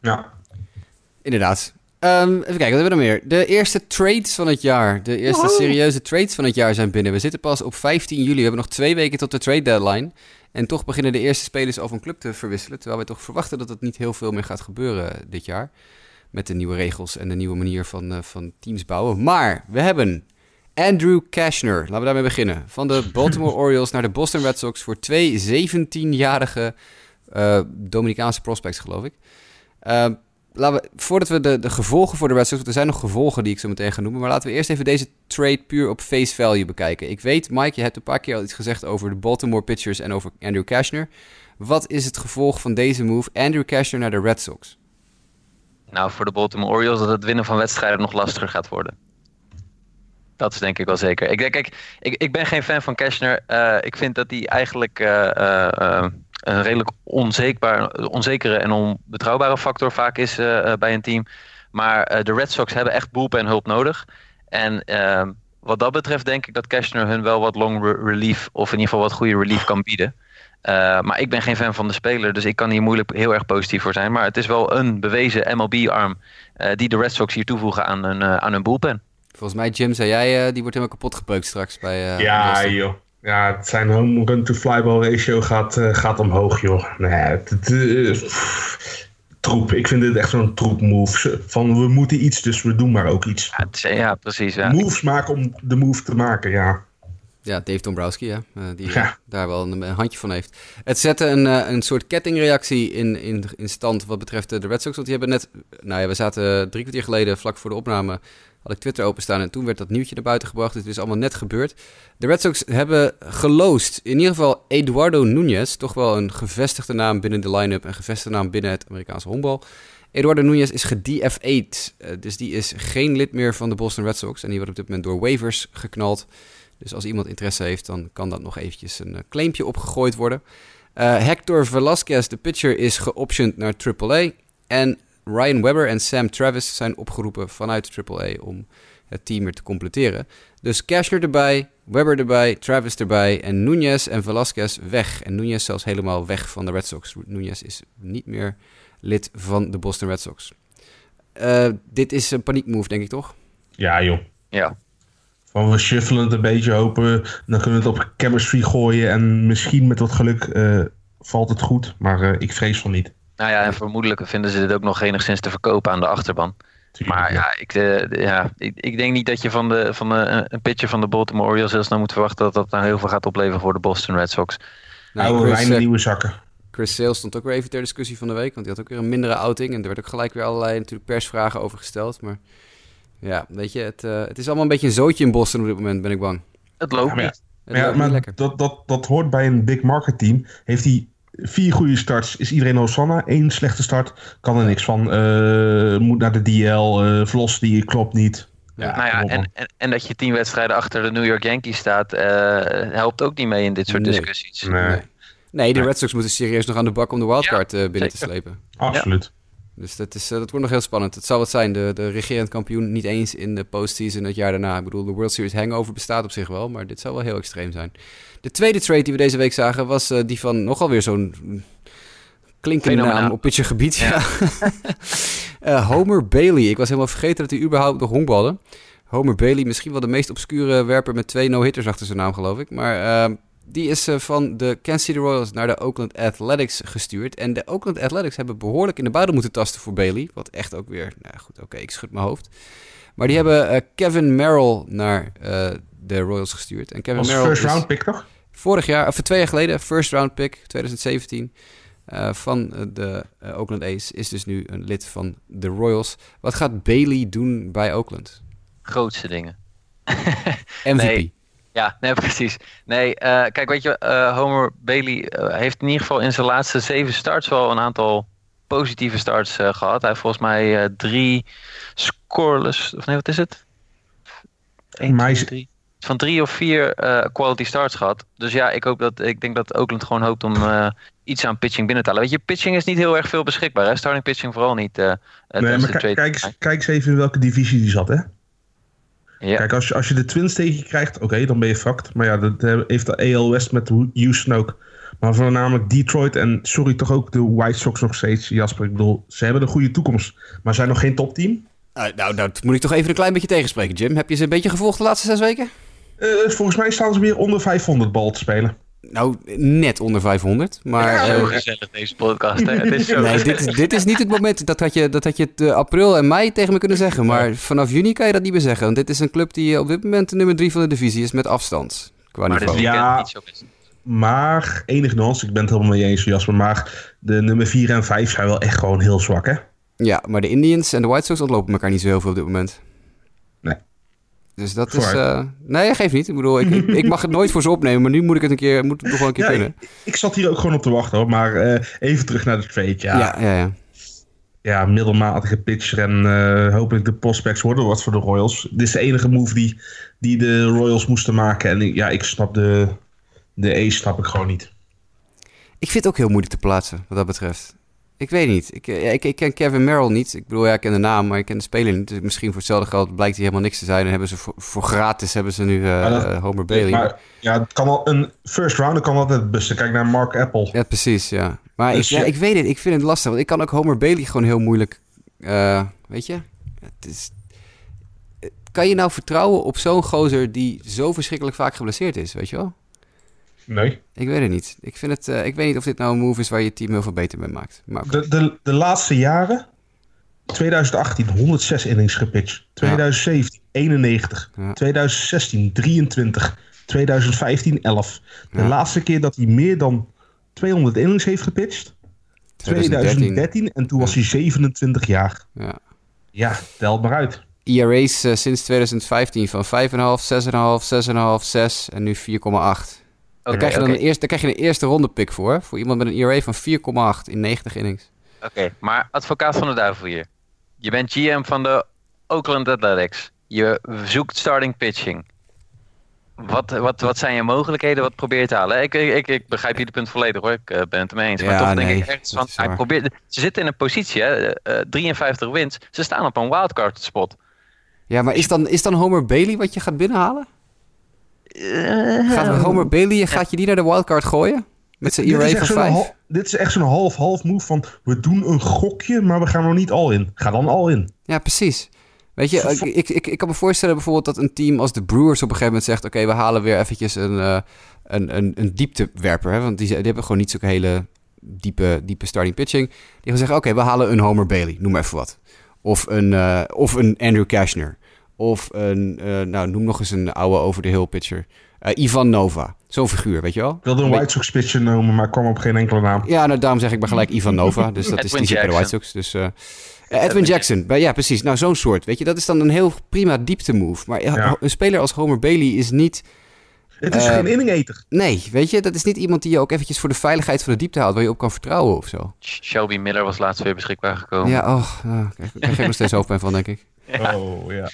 ja.
Inderdaad. Ehm, even kijken, wat hebben we nog meer? De eerste trades van het jaar. De eerste serieuze trades van het jaar zijn binnen. We zitten pas op 15 juli. We hebben nog twee weken tot de trade deadline. En toch beginnen de eerste spelers al van club te verwisselen. Terwijl wij toch verwachten dat het niet heel veel meer gaat gebeuren dit jaar. Met de nieuwe regels en de nieuwe manier van, eh, van teams bouwen. Maar we hebben Andrew Cashner. Laten we daarmee beginnen. Van de Baltimore Orioles naar de Boston Red Sox voor twee 17-jarige eh Dominicaanse prospects, geloof ik. Eh, laten voordat we de, de gevolgen voor de Red Sox, er zijn nog gevolgen die ik zo meteen ga noemen, maar laten we eerst even deze trade puur op face value bekijken. Ik weet, Mike, je hebt een paar keer al iets gezegd over de Baltimore pitchers en over Andrew Cashner. Wat is het gevolg van deze move, Andrew Cashner naar de Red Sox?
Nou, voor de Baltimore Orioles dat het winnen van wedstrijden nog lastiger gaat worden. Dat is denk ik wel zeker. Ik, denk, ik, ik ben geen fan van Cashner. Eh, ik vind dat hij eigenlijk eh, eh, een redelijk onzekerbaar, onzekere en onbetrouwbare factor vaak is eh, eh, bij een team. Maar eh, de Red Sox hebben echt bullpen hulp nodig. En eh, wat dat betreft denk ik dat Cashner hun wel wat long re- relief, of in ieder geval wat goede relief kan bieden. Uh, maar ik ben geen fan van de speler, dus ik kan hier moeilijk heel erg positief voor zijn. Maar het is wel een bewezen MLB-arm uh, die de Red Sox hier toevoegen aan hun, uh, aan hun bullpen.
Volgens mij, Jim, zei jij, uh, die wordt helemaal kapot gepeukt straks bij... uh,
ja, Boston. joh. Ja, zijn home run to fly ball ratio gaat, uh, gaat omhoog, joh. Nee, het, het, pff, troep. Ik vind dit echt zo'n troep move. Van we moeten iets, dus we doen maar ook iets.
Ja, is, ja precies. Ja.
Moves maken om de move te maken, ja.
Ja, Dave Dombrowski, ja, uh, die ja. daar wel een, een, handje van heeft. Het zette een, een soort kettingreactie in, in, in stand wat betreft de Red Sox. Want die hebben net, nou ja, we zaten drie kwartier geleden, vlak voor de opname, had ik Twitter openstaan. En toen werd dat nieuwtje naar buiten gebracht. Het is allemaal net gebeurd. De Red Sox hebben geloost, in ieder geval Eduardo Nunez, toch wel een gevestigde naam binnen de line-up, een gevestigde naam binnen het Amerikaanse honkbal. Eduardo Nunez is gedFA'd, uh, dus die is geen lid meer van de Boston Red Sox. En die wordt op dit moment door waivers geknald. Dus als iemand interesse heeft, dan kan dat nog eventjes een uh, claimpje opgegooid worden. Uh, Hector Velasquez, de pitcher, is geoptioned naar AAA. En Ryan Webber en Sam Travis zijn opgeroepen vanuit AAA om het team weer te completeren. Dus Cashner erbij, Webber erbij, Travis erbij en Nunez en Velasquez weg. En Nunez zelfs helemaal weg van de Red Sox. Nunez is niet meer lid van de Boston Red Sox. Uh, dit is een paniekmove, denk ik toch?
Ja, joh.
Ja.
Van we shuffelen het een beetje open. Dan kunnen we het op chemistry gooien. En misschien met wat geluk uh, valt het goed. Maar uh, ik vrees van niet.
Nou ja, en vermoedelijk vinden ze dit ook nog enigszins te verkopen aan de achterban. Maar ja, ik, uh, ja ik, ik, denk niet dat je van, de, van de, een pitcher van de Baltimore Orioles heel snel moet verwachten dat dat nou heel veel gaat opleveren voor de Boston Red Sox.
Nou, Oude Chris, nieuwe zakken.
Chris Sales stond ook weer even ter discussie van de week, want die had ook weer een mindere outing. En er werd ook gelijk weer allerlei natuurlijk persvragen over gesteld. Maar ja, weet je, het, uh, het is allemaal een beetje een zootje in Boston op dit moment, ben ik bang.
Het loopt
ja. Het loopt maar niet dat, dat, dat hoort bij een big market team. Heeft hij vier goede starts, is iedereen Hosanna. Eén slechte start, kan er niks van. Uh, moet naar de DL, uh, Vlos die klopt niet.
Ja, nou ja, en, en, en, dat je tien wedstrijden achter de New York Yankees staat, uh, helpt ook niet mee in dit soort
nee.
discussies.
Nee.
nee, de Red Sox moeten serieus nog aan de bak om de wildcard ja, binnen zeker. te slepen.
Absoluut.
Dus dat, is, dat wordt nog heel spannend. Het zal wat zijn. De, de regerend kampioen niet eens in de postseason het jaar daarna. Ik bedoel, de World Series hangover bestaat op zich wel, maar dit zou wel heel extreem zijn. De tweede trade die we deze week zagen was uh, die van nogal weer zo'n klinkende naam op pitchergebied. Ja. uh, Homer Bailey. Ik was helemaal vergeten dat hij überhaupt nog honkbalde. Homer Bailey, misschien wel de meest obscure werper met twee no-hitters achter zijn naam, geloof ik. Maar uh, die is uh, van de Kansas City Royals naar de Oakland Athletics gestuurd. En de Oakland Athletics hebben behoorlijk in de buidel moeten tasten voor Bailey. Wat echt ook weer, nou goed, oké, okay, ik schud mijn hoofd. Maar die hebben Kevin Merrill naar de Royals gestuurd. En Kevin
Was
Merrill
first
is
round pick toch?
Vorig jaar, of twee jaar geleden, first round pick, 2017. Uh, van de uh, Oakland A's is dus nu een lid van de Royals. Wat gaat Bailey doen bij Oakland?
Grootste dingen.
MVP.
Nee. Ja, nee, precies. Nee, uh, kijk, weet je, Homer Bailey heeft in ieder geval in zijn laatste zeven starts wel een aantal positieve starts gehad. Hij heeft volgens mij drie scoreless, of nee, wat is het? 1, 2, 3 van drie of vier quality starts gehad. Dus ja, ik, hoop dat, ik denk dat Oakland gewoon hoopt om iets aan pitching binnen te halen. Weet je, pitching is niet heel erg veel beschikbaar. Hè? Starting pitching vooral niet.
Nee, maar kijk, eens, kijk eens even in welke divisie die zat, hè?
Ja.
Kijk, als je, als je de Twins tegen je krijgt, oké, okay, dan ben je fucked. Maar ja, dat heeft de AL West met Houston ook. Maar voornamelijk Detroit en, sorry, toch ook de White Sox nog steeds. Jasper, ik bedoel, ze hebben een goede toekomst. Maar zijn nog geen topteam.
nou, nou, dat moet ik toch even een klein beetje tegenspreken, Jim. Heb je ze een beetje gevolgd de laatste zes weken?
Uh, volgens mij staan ze weer onder 500 bal te spelen.
Nou, net onder 500. Maar,
ja, uh, gezellig deze podcast. Hè? Het is zo
nee, dit, is, dit is niet het moment. Dat had je, dat had je het, uh, april en mei tegen me kunnen zeggen. Maar vanaf juni kan je dat niet meer zeggen. Want dit is een club die op dit moment de nummer 3 van de divisie is met afstand. Qua
maar
niveau.
ja, niet zo best.
Maar, enig nuance, ik ben het helemaal mee eens, Jasper. Maar de nummer 4 en 5 zijn wel echt gewoon heel zwak, hè?
Ja, maar de Indians en de White Sox ontlopen elkaar niet zo heel veel op dit moment. Dus dat is... Uh, nee, geef niet. Ik bedoel, ik, ik, ik, mag het nooit voor ze opnemen, maar nu moet ik het een keer, moet het nog wel een keer
ja,
kunnen.
Ik, ik, zat hier ook gewoon op te wachten hoor, maar uh, even terug naar de trade. Ja,
ja, ja. ja.
ja middelmatige pitcher en uh, hopelijk de prospects worden wat voor de Royals. Dit is de enige move die, die de Royals moesten maken. En ja, ik snap de, de A snap ik gewoon niet.
Ik vind het ook heel moeilijk te plaatsen, wat dat betreft. Ik weet niet. Ik, ik, ik, ken Kevin Merrill niet. Ik bedoel, ja, ik ken de naam, maar ik ken de speler niet. Dus misschien voor hetzelfde geld blijkt hij helemaal niks te zijn. En hebben ze voor, voor gratis hebben ze nu uh, dat, Homer Bailey.
Maar, ja, het kan wel een first rounder kan altijd het beste. Kijk naar Mark Apple.
Ja, precies, ja. Maar dus ik, ja, ik weet het. Ik vind het lastig. Want ik kan ook Homer Bailey gewoon heel moeilijk... Uh, weet je? Het is... Kan je nou vertrouwen op zo'n gozer die zo verschrikkelijk vaak geblesseerd is, weet je wel?
Nee.
Ik weet het niet. Ik, vind het, uh, ik weet niet of dit nou een move is waar je team heel veel beter mee maakt. Maar
de, de, de laatste jaren, 2018 106 innings gepitcht, 2017 ja. 91, ja. 2016 23, 2015 11. De ja. laatste keer dat hij meer dan 200 innings heeft gepitcht, 2013, 2013 en toen was hij 27 jaar.
Ja,
ja tel maar uit.
ERA's uh, sinds 2015 van 5,5, 6,5, 6,5, 6 en nu 4,8. Daar, krijg je dan okay. eerste, daar krijg je een eerste ronde pick voor. Voor iemand met een ERA van 4,8 in 90 innings.
Oké, okay, maar advocaat van de duivel hier. Je bent GM van de Oakland Athletics. Je zoekt starting pitching. wat, wat, wat zijn je mogelijkheden? Wat probeer je te halen? Ik, ik, ik begrijp jullie punt volledig hoor. Ik eh, ben het ermee eens. Maar
Ja,
toch denk ik ergens van, hij probeert, ze zitten in een positie, hè, eh, 53 wins. Ze staan op een wildcard spot.
Ja, maar is dan, is dan Homer Bailey wat je gaat binnenhalen?
Eh,
Gaat Homer Bailey, gaat je die naar de wildcard gooien? Met zijn
Dit is
ERA
echt
van
zo'n
5?
hal- Dit is echt zo'n half-half move van... we doen een gokje, maar we gaan er niet al in. Ga dan al in.
Ja, precies. Weet je, ik, ik, ik, ik kan me voorstellen bijvoorbeeld dat een team als de Brewers op een gegeven moment zegt... oké, we halen weer eventjes een, eh, een, een, een dieptewerper. Hè? Want die, die hebben gewoon niet zo'n hele diepe, diepe starting pitching. Die gaan zeggen, oké, we halen een Homer Bailey, noem maar even wat. Of een, eh, of een Andrew Cashner. Of een, eh, nou, noem nog eens een oude over-the-hill pitcher. Eh, Ivan Nova, zo'n figuur, weet je wel?
Ik wilde een White Sox pitcher noemen, maar kwam op geen enkele naam.
Ja, nou, daarom zeg ik maar gelijk Ivan Nova. Dus dat is, die bij de White. Sox. Dus, eh, Edwin Jackson. Ja, precies. Nou, zo'n soort. Weet je, dat is dan een heel prima diepte move. Maar ja, een speler als Homer Bailey is niet...
Het is geen inningeter.
Nee, weet je, dat is niet iemand die je ook eventjes voor de veiligheid van de diepte haalt... waar je op kan vertrouwen of zo.
Shelby Miller was laatst weer beschikbaar gekomen.
Ja, oh, nou, daar krijg ik nog steeds hoofdpijn van, denk ik.
Oh, ja.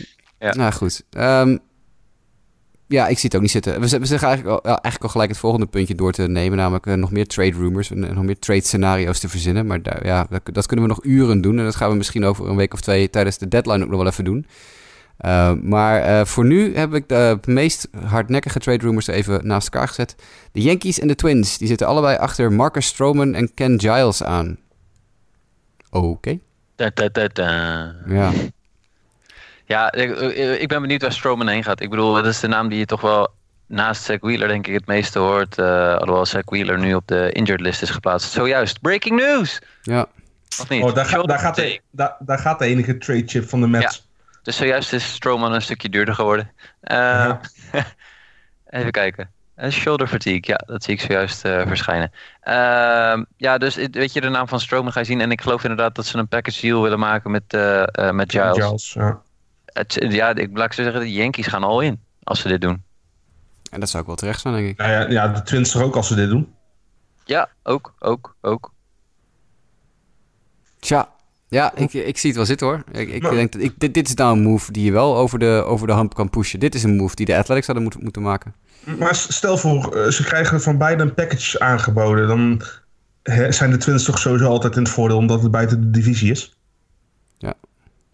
Ja.
Nou, goed. Ehm, ja, ik zie het ook niet zitten. We, zeggen eigenlijk al, eigenlijk al gelijk het volgende puntje door te nemen. Namelijk eh, nog meer trade rumors en, nog meer trade scenario's te verzinnen. Maar daar, ja, dat, dat kunnen we nog uren doen. En dat gaan we misschien over een week of twee tijdens de deadline ook nog wel even doen. Uh, maar uh, voor nu heb ik de meest hardnekkige trade rumors even naast elkaar gezet. De Yankees en de Twins, die zitten allebei achter Marcus Stroman en Ken Giles aan. Oké. Okay.
Da, da, da, da.
Ja.
Ja, ik, ik, ben benieuwd waar Stroman heen gaat. Ik bedoel, dat is de naam die je toch wel naast Zach Wheeler denk ik het meeste hoort. Uh, alhoewel Zach Wheeler nu op de injured list is geplaatst. Zojuist, breaking news!
Ja.
Of niet?
Oh, daar, ga, daar, gaat de, daar, daar, gaat de enige trade chip van de Mets.
Ja. Dus zojuist is Stroman een stukje duurder geworden. Uh, ja. even kijken. Uh, shoulder fatigue, ja, dat zie ik zojuist uh, verschijnen. Uh, ja, dus weet je, de naam van Stroman ga je zien. En ik geloof inderdaad dat ze een package deal willen maken met, uh, met Giles.
Giles ja.
Het, ja, ik laat ik zo zeggen, de Yankees gaan al in als ze dit doen.
En dat zou ook wel terecht zijn, denk ik.
Nou ja, ja, de Twins er ook als ze dit doen.
Ja, ook, ook, ook.
Tja, ja, ik, ik zie het wel zitten hoor. Ik, ik nou. denk dat ik, dit, dit is nou een move die je wel over de, over de hump kan pushen. Dit is een move die de Athletics hadden moeten, moeten maken.
Maar stel voor, uh, ze krijgen van beide een package aangeboden. Dan zijn de Twins toch sowieso altijd in het voordeel omdat het buiten de divisie is.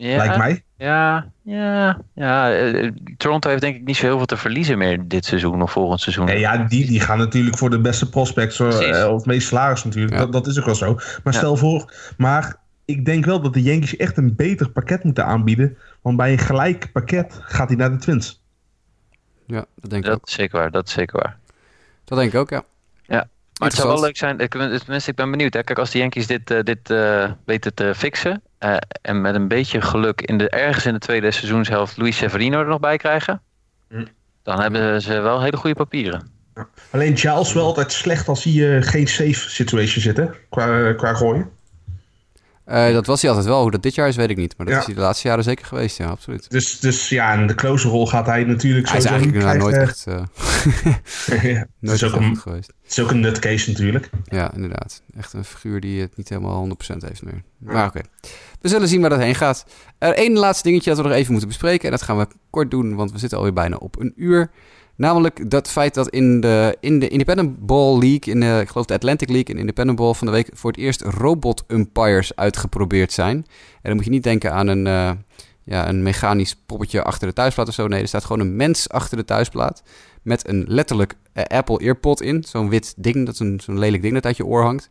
Ja.
ja
Lijkt mij.
Ja, ja, ja. Uh, Toronto heeft denk ik niet zo heel veel te verliezen meer dit seizoen of volgend seizoen.
Ja, ja die, die gaan natuurlijk voor de beste prospects uh, of het meest salaris natuurlijk. Ja. Dat, dat is ook wel zo. Maar stel voor, maar ik denk wel dat de Yankees echt een beter pakket moeten aanbieden. Want bij een gelijk pakket gaat hij naar de Twins.
Ja, dat denk ik
dat
ook.
Is zeker waar, dat is zeker waar.
Dat denk ik ook, ja.
Ja, maar het zou wel leuk zijn. Ik, tenminste, ik ben benieuwd. Hè. Kijk, als de Yankees dit, uh, dit uh, weten te fixen. Uh, en met een beetje geluk in de, ergens in de tweede seizoenshelft Luis Severino er nog bij krijgen. Mm. Dan hebben ze wel hele goede papieren.
Ja. Alleen Giles wel altijd slecht als hij uh, geen safe situation zit, hè? Qua, qua gooien.
Uh, dat was hij altijd wel. Hoe dat dit jaar is, weet ik niet. Maar dat ja. is hij de laatste jaren zeker geweest, ja, absoluut.
Dus, dus ja, in de closerrol gaat hij natuurlijk
hij
sowieso
niet krijgen. nooit echt, uh,
ja,
nooit
is ook een,
geweest.
Het is ook een nutcase natuurlijk.
Ja, inderdaad. Echt een figuur die het niet helemaal 100% heeft meer. Maar oké. Okay. We zullen zien waar dat heen gaat. Er één laatste dingetje dat we nog even moeten bespreken. En dat gaan we kort doen, want we zitten alweer bijna op een uur. Namelijk dat feit dat in de, in de Independent Ball League, in de, ik geloof de Atlantic League en Independent Ball van de week, voor het eerst robot umpires uitgeprobeerd zijn. En dan moet je niet denken aan een, uh, ja, een mechanisch poppetje achter de thuisplaat of zo. Nee, er staat gewoon een mens achter de thuisplaat met een letterlijk uh, Apple Earpod in. Zo'n wit ding, dat is zo'n lelijk ding dat uit je oor hangt.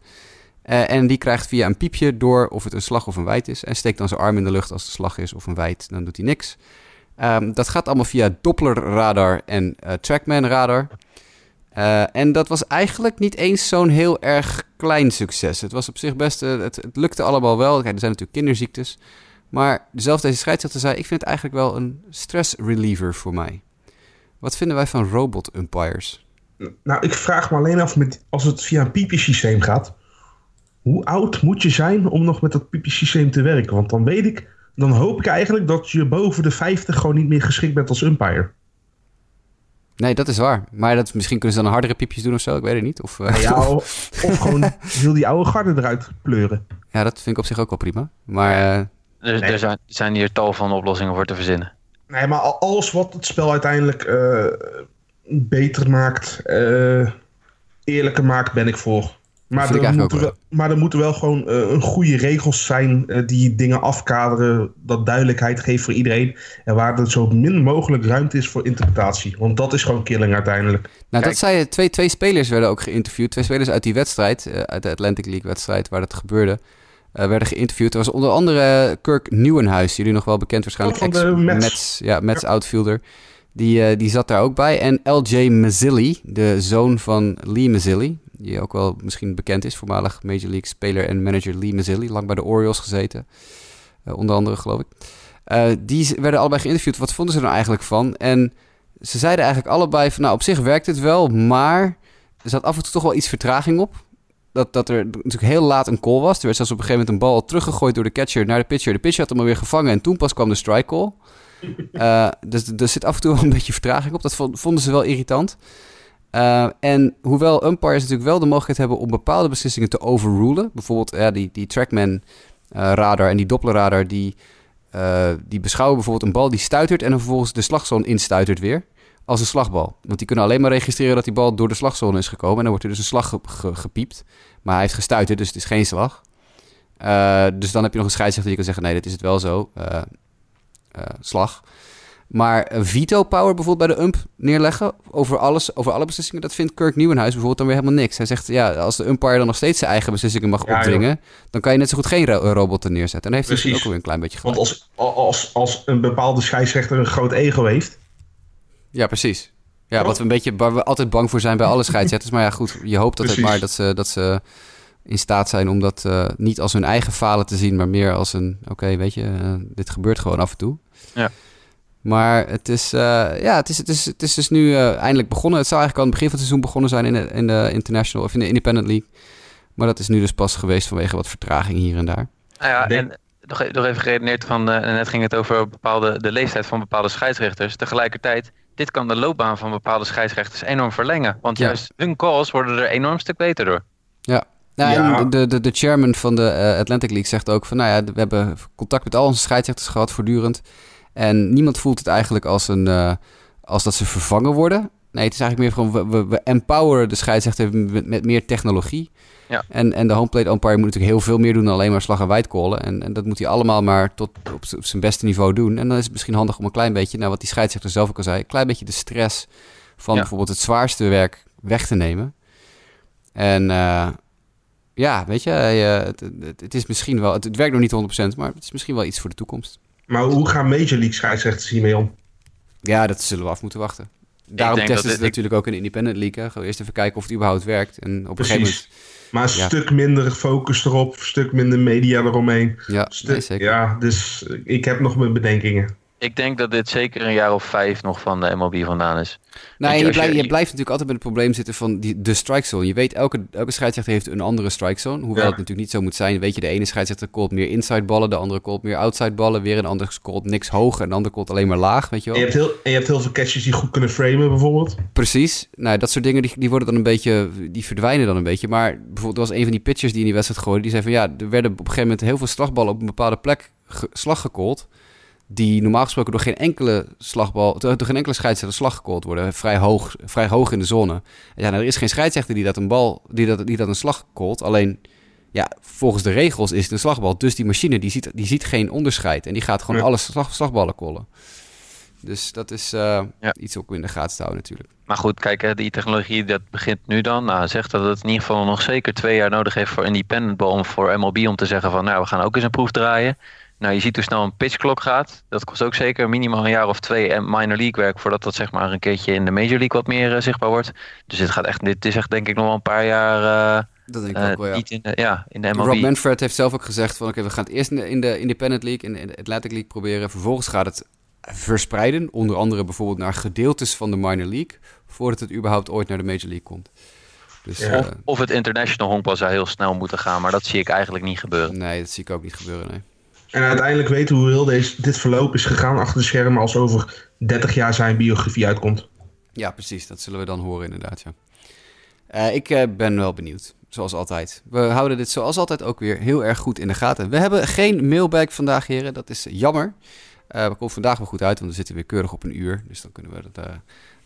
Uh, en die krijgt via een piepje door of het een slag of een wijd is. En steekt dan zijn arm in de lucht als het slag is of een wijd. Dan doet hij niks. Um, dat gaat allemaal via Doppler radar en uh, Trackman radar. Uh, en dat was eigenlijk niet eens zo'n heel erg klein succes. Het was op zich best, het, het, lukte allemaal wel. Kijk, er zijn natuurlijk kinderziektes. Maar zelfs deze scheidsrechter zei, ik vind het eigenlijk wel een stress reliever voor mij. Wat vinden wij van robot umpires?
Nou, ik vraag me alleen af, met, als het via een piepjesysteem gaat... hoe oud moet je zijn om nog met dat piepjesysteem te werken? Want dan weet ik dan hoop ik eigenlijk dat je boven de 50 gewoon niet meer geschikt bent als umpire.
Nee, dat is waar. Maar dat, misschien kunnen ze dan hardere piepjes doen of zo, ik weet het niet. Of, uh,
ja, of, of gewoon heel die oude garde eruit pleuren.
Ja, dat vind ik op zich ook wel prima. Maar, uh,
er, nee. er zijn, zijn, hier tal van oplossingen voor te verzinnen.
Nee, maar alles wat het spel uiteindelijk uh, beter maakt, uh, eerlijker maakt, ben ik voor. Maar er, moeten wel, maar er moeten wel gewoon uh, een goede regels zijn uh, die dingen afkaderen, dat duidelijkheid geeft voor iedereen. En waar er zo min mogelijk ruimte is voor interpretatie. Want dat is gewoon killing uiteindelijk.
Nou, dat zei twee, twee spelers werden ook geïnterviewd. Twee spelers uit die wedstrijd, uh, uit de Atlantic League wedstrijd waar dat gebeurde. werden geïnterviewd. Er was onder andere Kirk Nieuwenhuis, jullie nog wel bekend waarschijnlijk.
Van de Mets.
Mets. Ja, Mets ja. outfielder. Die, die zat daar ook bij. En LJ Mazzilli, de zoon van Lee Mazzilli die ook wel misschien bekend is, voormalig Major League speler en manager Lee Mazzilli, lang bij de Orioles gezeten, uh, onder andere geloof ik. Uh, die werden allebei geïnterviewd. Wat vonden ze er nou eigenlijk van? En ze zeiden eigenlijk allebei van, nou op zich werkt het wel, maar er zat af en toe toch wel iets vertraging op. Dat, dat er natuurlijk heel laat een call was. Er werd zelfs op een gegeven moment een bal teruggegooid door de catcher naar de pitcher. De pitcher had hem alweer gevangen en toen pas kwam de strike call. Uh, dus er zit af en toe wel een beetje vertraging op. Dat vonden ze wel irritant. Uh, en hoewel umpires natuurlijk wel de mogelijkheid hebben om bepaalde beslissingen te overrulen. Bijvoorbeeld die, die Trackman uh, radar en die Doppler radar die, uh, die beschouwen bijvoorbeeld een bal die stuitert en dan vervolgens de slagzone instuitert weer als een slagbal. Want die kunnen alleen maar registreren dat die bal door de slagzone is gekomen en dan wordt er dus een slag ge ge gepiept. Maar hij heeft gestuiterd, dus het is geen slag. dus dan heb je nog een scheidsrechter die kan zeggen nee, dit is het wel zo. slag. Maar veto power bijvoorbeeld bij de ump neerleggen over, alles, over alle beslissingen, dat vindt Kirk Nieuwenhuis bijvoorbeeld dan weer helemaal niks. Hij zegt, ja, als de umpire dan nog steeds zijn eigen beslissingen mag ja, opdringen, joh. dan kan je net zo goed geen ro robot er neerzetten. En heeft hij dus ook weer een klein beetje
gelijk. Want als, als, als een bepaalde scheidsrechter een groot ego heeft...
Ja, precies. Ja, wat we een beetje, waar we altijd bang voor zijn bij alle scheidsrechters. maar ja, goed, je hoopt dat het maar dat ze, dat ze in staat zijn om dat uh, niet als hun eigen falen te zien, maar meer als een, oké, okay, weet je, uh, dit gebeurt gewoon af en toe.
Ja.
Maar het is, uh, ja, het is, het, is, het is dus nu uh, eindelijk begonnen. Het zou eigenlijk al aan het begin van het seizoen begonnen zijn in de, in de International of in de Independent League. Maar dat is nu dus pas geweest vanwege wat vertraging hier en daar.
Nou ja, en nog, nog even geredeneerd van, uh, net ging het over bepaalde, de leeftijd van bepaalde scheidsrechters. Tegelijkertijd, dit kan de loopbaan van bepaalde scheidsrechters enorm verlengen. Want ja. juist hun calls worden er enorm stuk beter door.
Ja, nou, ja. En de, de, de chairman van de uh, Atlantic League zegt ook van, nou ja, we hebben contact met al onze scheidsrechters gehad voortdurend. En niemand voelt het eigenlijk als, een, uh, als dat ze vervangen worden. Nee, het is eigenlijk meer gewoon, we, we empoweren de scheidsrechter met, met meer technologie.
Ja.
En, en de homeplate umpire moet natuurlijk heel veel meer doen dan alleen maar slag en wijd callen. En, en dat moet hij allemaal maar tot op, op zijn beste niveau doen. En dan is het misschien handig om een klein beetje, nou wat die scheidsrechter zelf ook al zei, een klein beetje de stress van ja. bijvoorbeeld het zwaarste werk weg te nemen. En uh, ja, weet je, uh, het, het, het, is misschien wel, het, het werkt nog niet 100%, maar het is misschien wel iets voor de toekomst.
Maar hoe gaan Major League scheidsrechters hiermee om?
Ja, dat zullen we af moeten wachten. Daarom testen ze het natuurlijk ook in de Independent League. Hè. Gewoon eerst even kijken of het überhaupt werkt. En op Precies. een gegeven moment...
Maar een ja. stuk minder focus erop, een stuk minder media eromheen.
Ja,
stuk,
nee, zeker.
Ja, dus ik heb nog mijn bedenkingen.
Ik denk dat dit zeker een jaar of vijf nog van de MLB vandaan is.
Nou, je, je, blijf, je, je, blijft natuurlijk altijd met het probleem zitten van die, de strike zone. Je weet, elke, elke scheidsrechter heeft een andere strike zone. Hoewel ja. het natuurlijk niet zo moet zijn. Weet je, de ene scheidsrechter callt meer inside ballen, de andere callt meer outside ballen. Weer een andere callt niks hoog en de andere callt alleen maar laag, weet je wel.
En je hebt heel, en je hebt heel veel catches die goed kunnen framen bijvoorbeeld.
Precies. Nou, dat soort dingen die, die worden dan een beetje, die verdwijnen dan een beetje. Maar bijvoorbeeld was een van die pitchers die in die wedstrijd gooide, die zei van ja, er werden op een gegeven moment heel veel slagballen op een bepaalde plek ge, slag gecallt die normaal gesproken door geen enkele slagbal, door geen enkele scheidsrechter slag gecallt worden, vrij hoog, vrij hoog in de zone. Ja, nou, er is geen scheidsrechter die dat een bal, die dat, die dat een slag callt. Alleen, ja, volgens de regels is het een slagbal. Dus die machine die ziet, die ziet geen onderscheid en die gaat gewoon ja. alle slag, slagballen callen. Dus dat is uh, ja. iets ook in de gaten te houden natuurlijk.
Maar goed, kijk, die technologie dat begint nu dan. Nou, zegt dat het in ieder geval nog zeker twee jaar nodig heeft voor independent ball, om voor MLB om te zeggen van, nou, we gaan ook eens een proef draaien. Nou, je ziet hoe snel een pitchklok gaat. Dat kost ook zeker minimaal een jaar of twee en minor league werk voordat dat zeg maar een keertje in de major league wat meer uh, zichtbaar wordt. Dus dit gaat echt, dit is echt denk ik nog wel een paar jaar. Uh,
dat denk ik uh, ook wel, ja.
Niet in de, ja, in de MLB.
Rob Manfred heeft zelf ook gezegd van oké, okay, we gaan het eerst in de, in de Independent League, in de Atlantic League proberen. Vervolgens gaat het verspreiden, onder andere bijvoorbeeld naar gedeeltes van de minor league, voordat het überhaupt ooit naar de major league komt.
Dus, ja. of, of het international honkbal zou heel snel moeten gaan, maar dat zie ik eigenlijk niet gebeuren.
Nee, dat zie ik ook niet gebeuren, nee.
En uiteindelijk weten we hoe heel deze, dit verloop is gegaan achter de schermen als over 30 jaar zijn biografie uitkomt.
Ja, precies. Dat zullen we dan horen inderdaad, ja. Uh, ik uh, ben wel benieuwd, zoals altijd. We houden dit zoals altijd ook weer heel erg goed in de gaten. We hebben geen mailbag vandaag, heren. Dat is jammer. Uh, we komen vandaag wel goed uit, want we zitten weer keurig op een uur. Dus dan kunnen we dat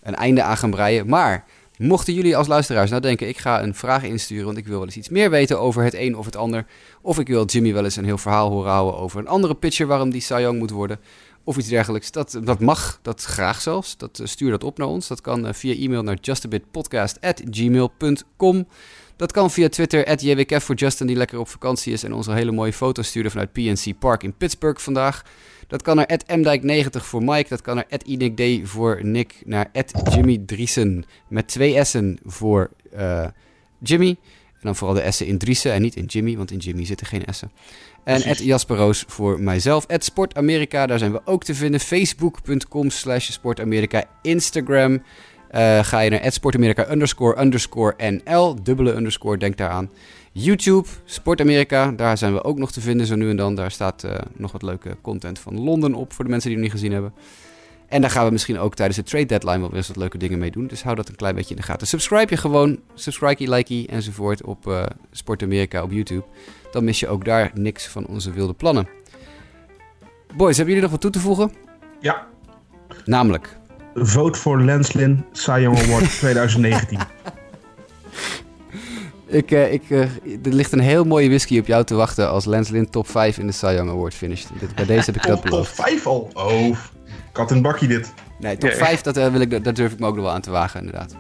een einde aan gaan breien. Maar mochten jullie als luisteraars nou denken, ik ga een vraag insturen, want ik wil wel eens iets meer weten over het een of het ander. Of ik wil Jimmy wel eens een heel verhaal horen houden over een andere pitcher waarom die Cy Young moet worden. Of iets dergelijks. Dat, dat mag, dat graag zelfs. Dat, eh, stuur dat op naar ons. Dat kan eh, via e-mail naar justabitpodcast.gmail.com. Dat kan via Twitter, at JWKF voor Justin, die lekker op vakantie is en ons een hele mooie foto stuurde vanuit PNC Park in Pittsburgh vandaag. Dat kan naar mdijk90 voor Mike. Dat kan naar @inikd voor Nick. Naar Jimmy Driesen met twee S'en voor uh, Jimmy. En dan vooral de S'en in Driesen en niet in Jimmy, want in Jimmy zitten geen S'en. En Ed Jasper Roos voor mijzelf. Ed Sportamerika, daar zijn we ook te vinden. Facebook.com slash Sportamerika. Instagram uh, ga je naar Sportamerika underscore underscore NL. Dubbele underscore, denk daaraan. YouTube, Sportamerika, daar zijn we ook nog te vinden zo nu en dan. Daar staat uh, nog wat leuke content van Londen op voor de mensen die het niet gezien hebben. En daar gaan we misschien ook tijdens de trade deadline wel weer eens wat leuke dingen mee doen. Dus hou dat een klein beetje in de gaten. Subscribe je gewoon, subscribe, likey enzovoort op uh, Sportamerika op YouTube. Dan mis je ook daar niks van onze wilde plannen. Boys, hebben jullie nog wat toe te voegen?
Ja.
Namelijk?
Vote voor Lenslin Cy Award 2019.
Ik, uh, ik, uh, er ligt een heel mooie whisky op jou te wachten als Lenslin top 5 in de Cy Young Award finished. Dit, bij deze heb ik dat beloofd.
Top 5 al? Oh, kat een bakje dit.
Nee, top 5, dat, uh, wil ik, dat durf ik me ook nog wel aan te wagen, inderdaad.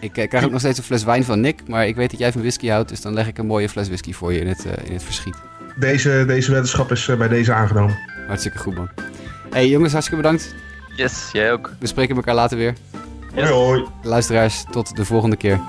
Ik krijg ook nog steeds een fles wijn van Nick, maar ik weet dat jij van whisky houdt, dus dan leg ik een mooie fles whisky voor je in het, in het verschiet.
Deze, deze wetenschap is bij deze aangenomen.
Hartstikke goed, man. hey, jongens, hartstikke bedankt.
Yes, jij ook.
We spreken elkaar later weer.
Yes. Hoi, hoi.
Luisteraars, tot de volgende keer.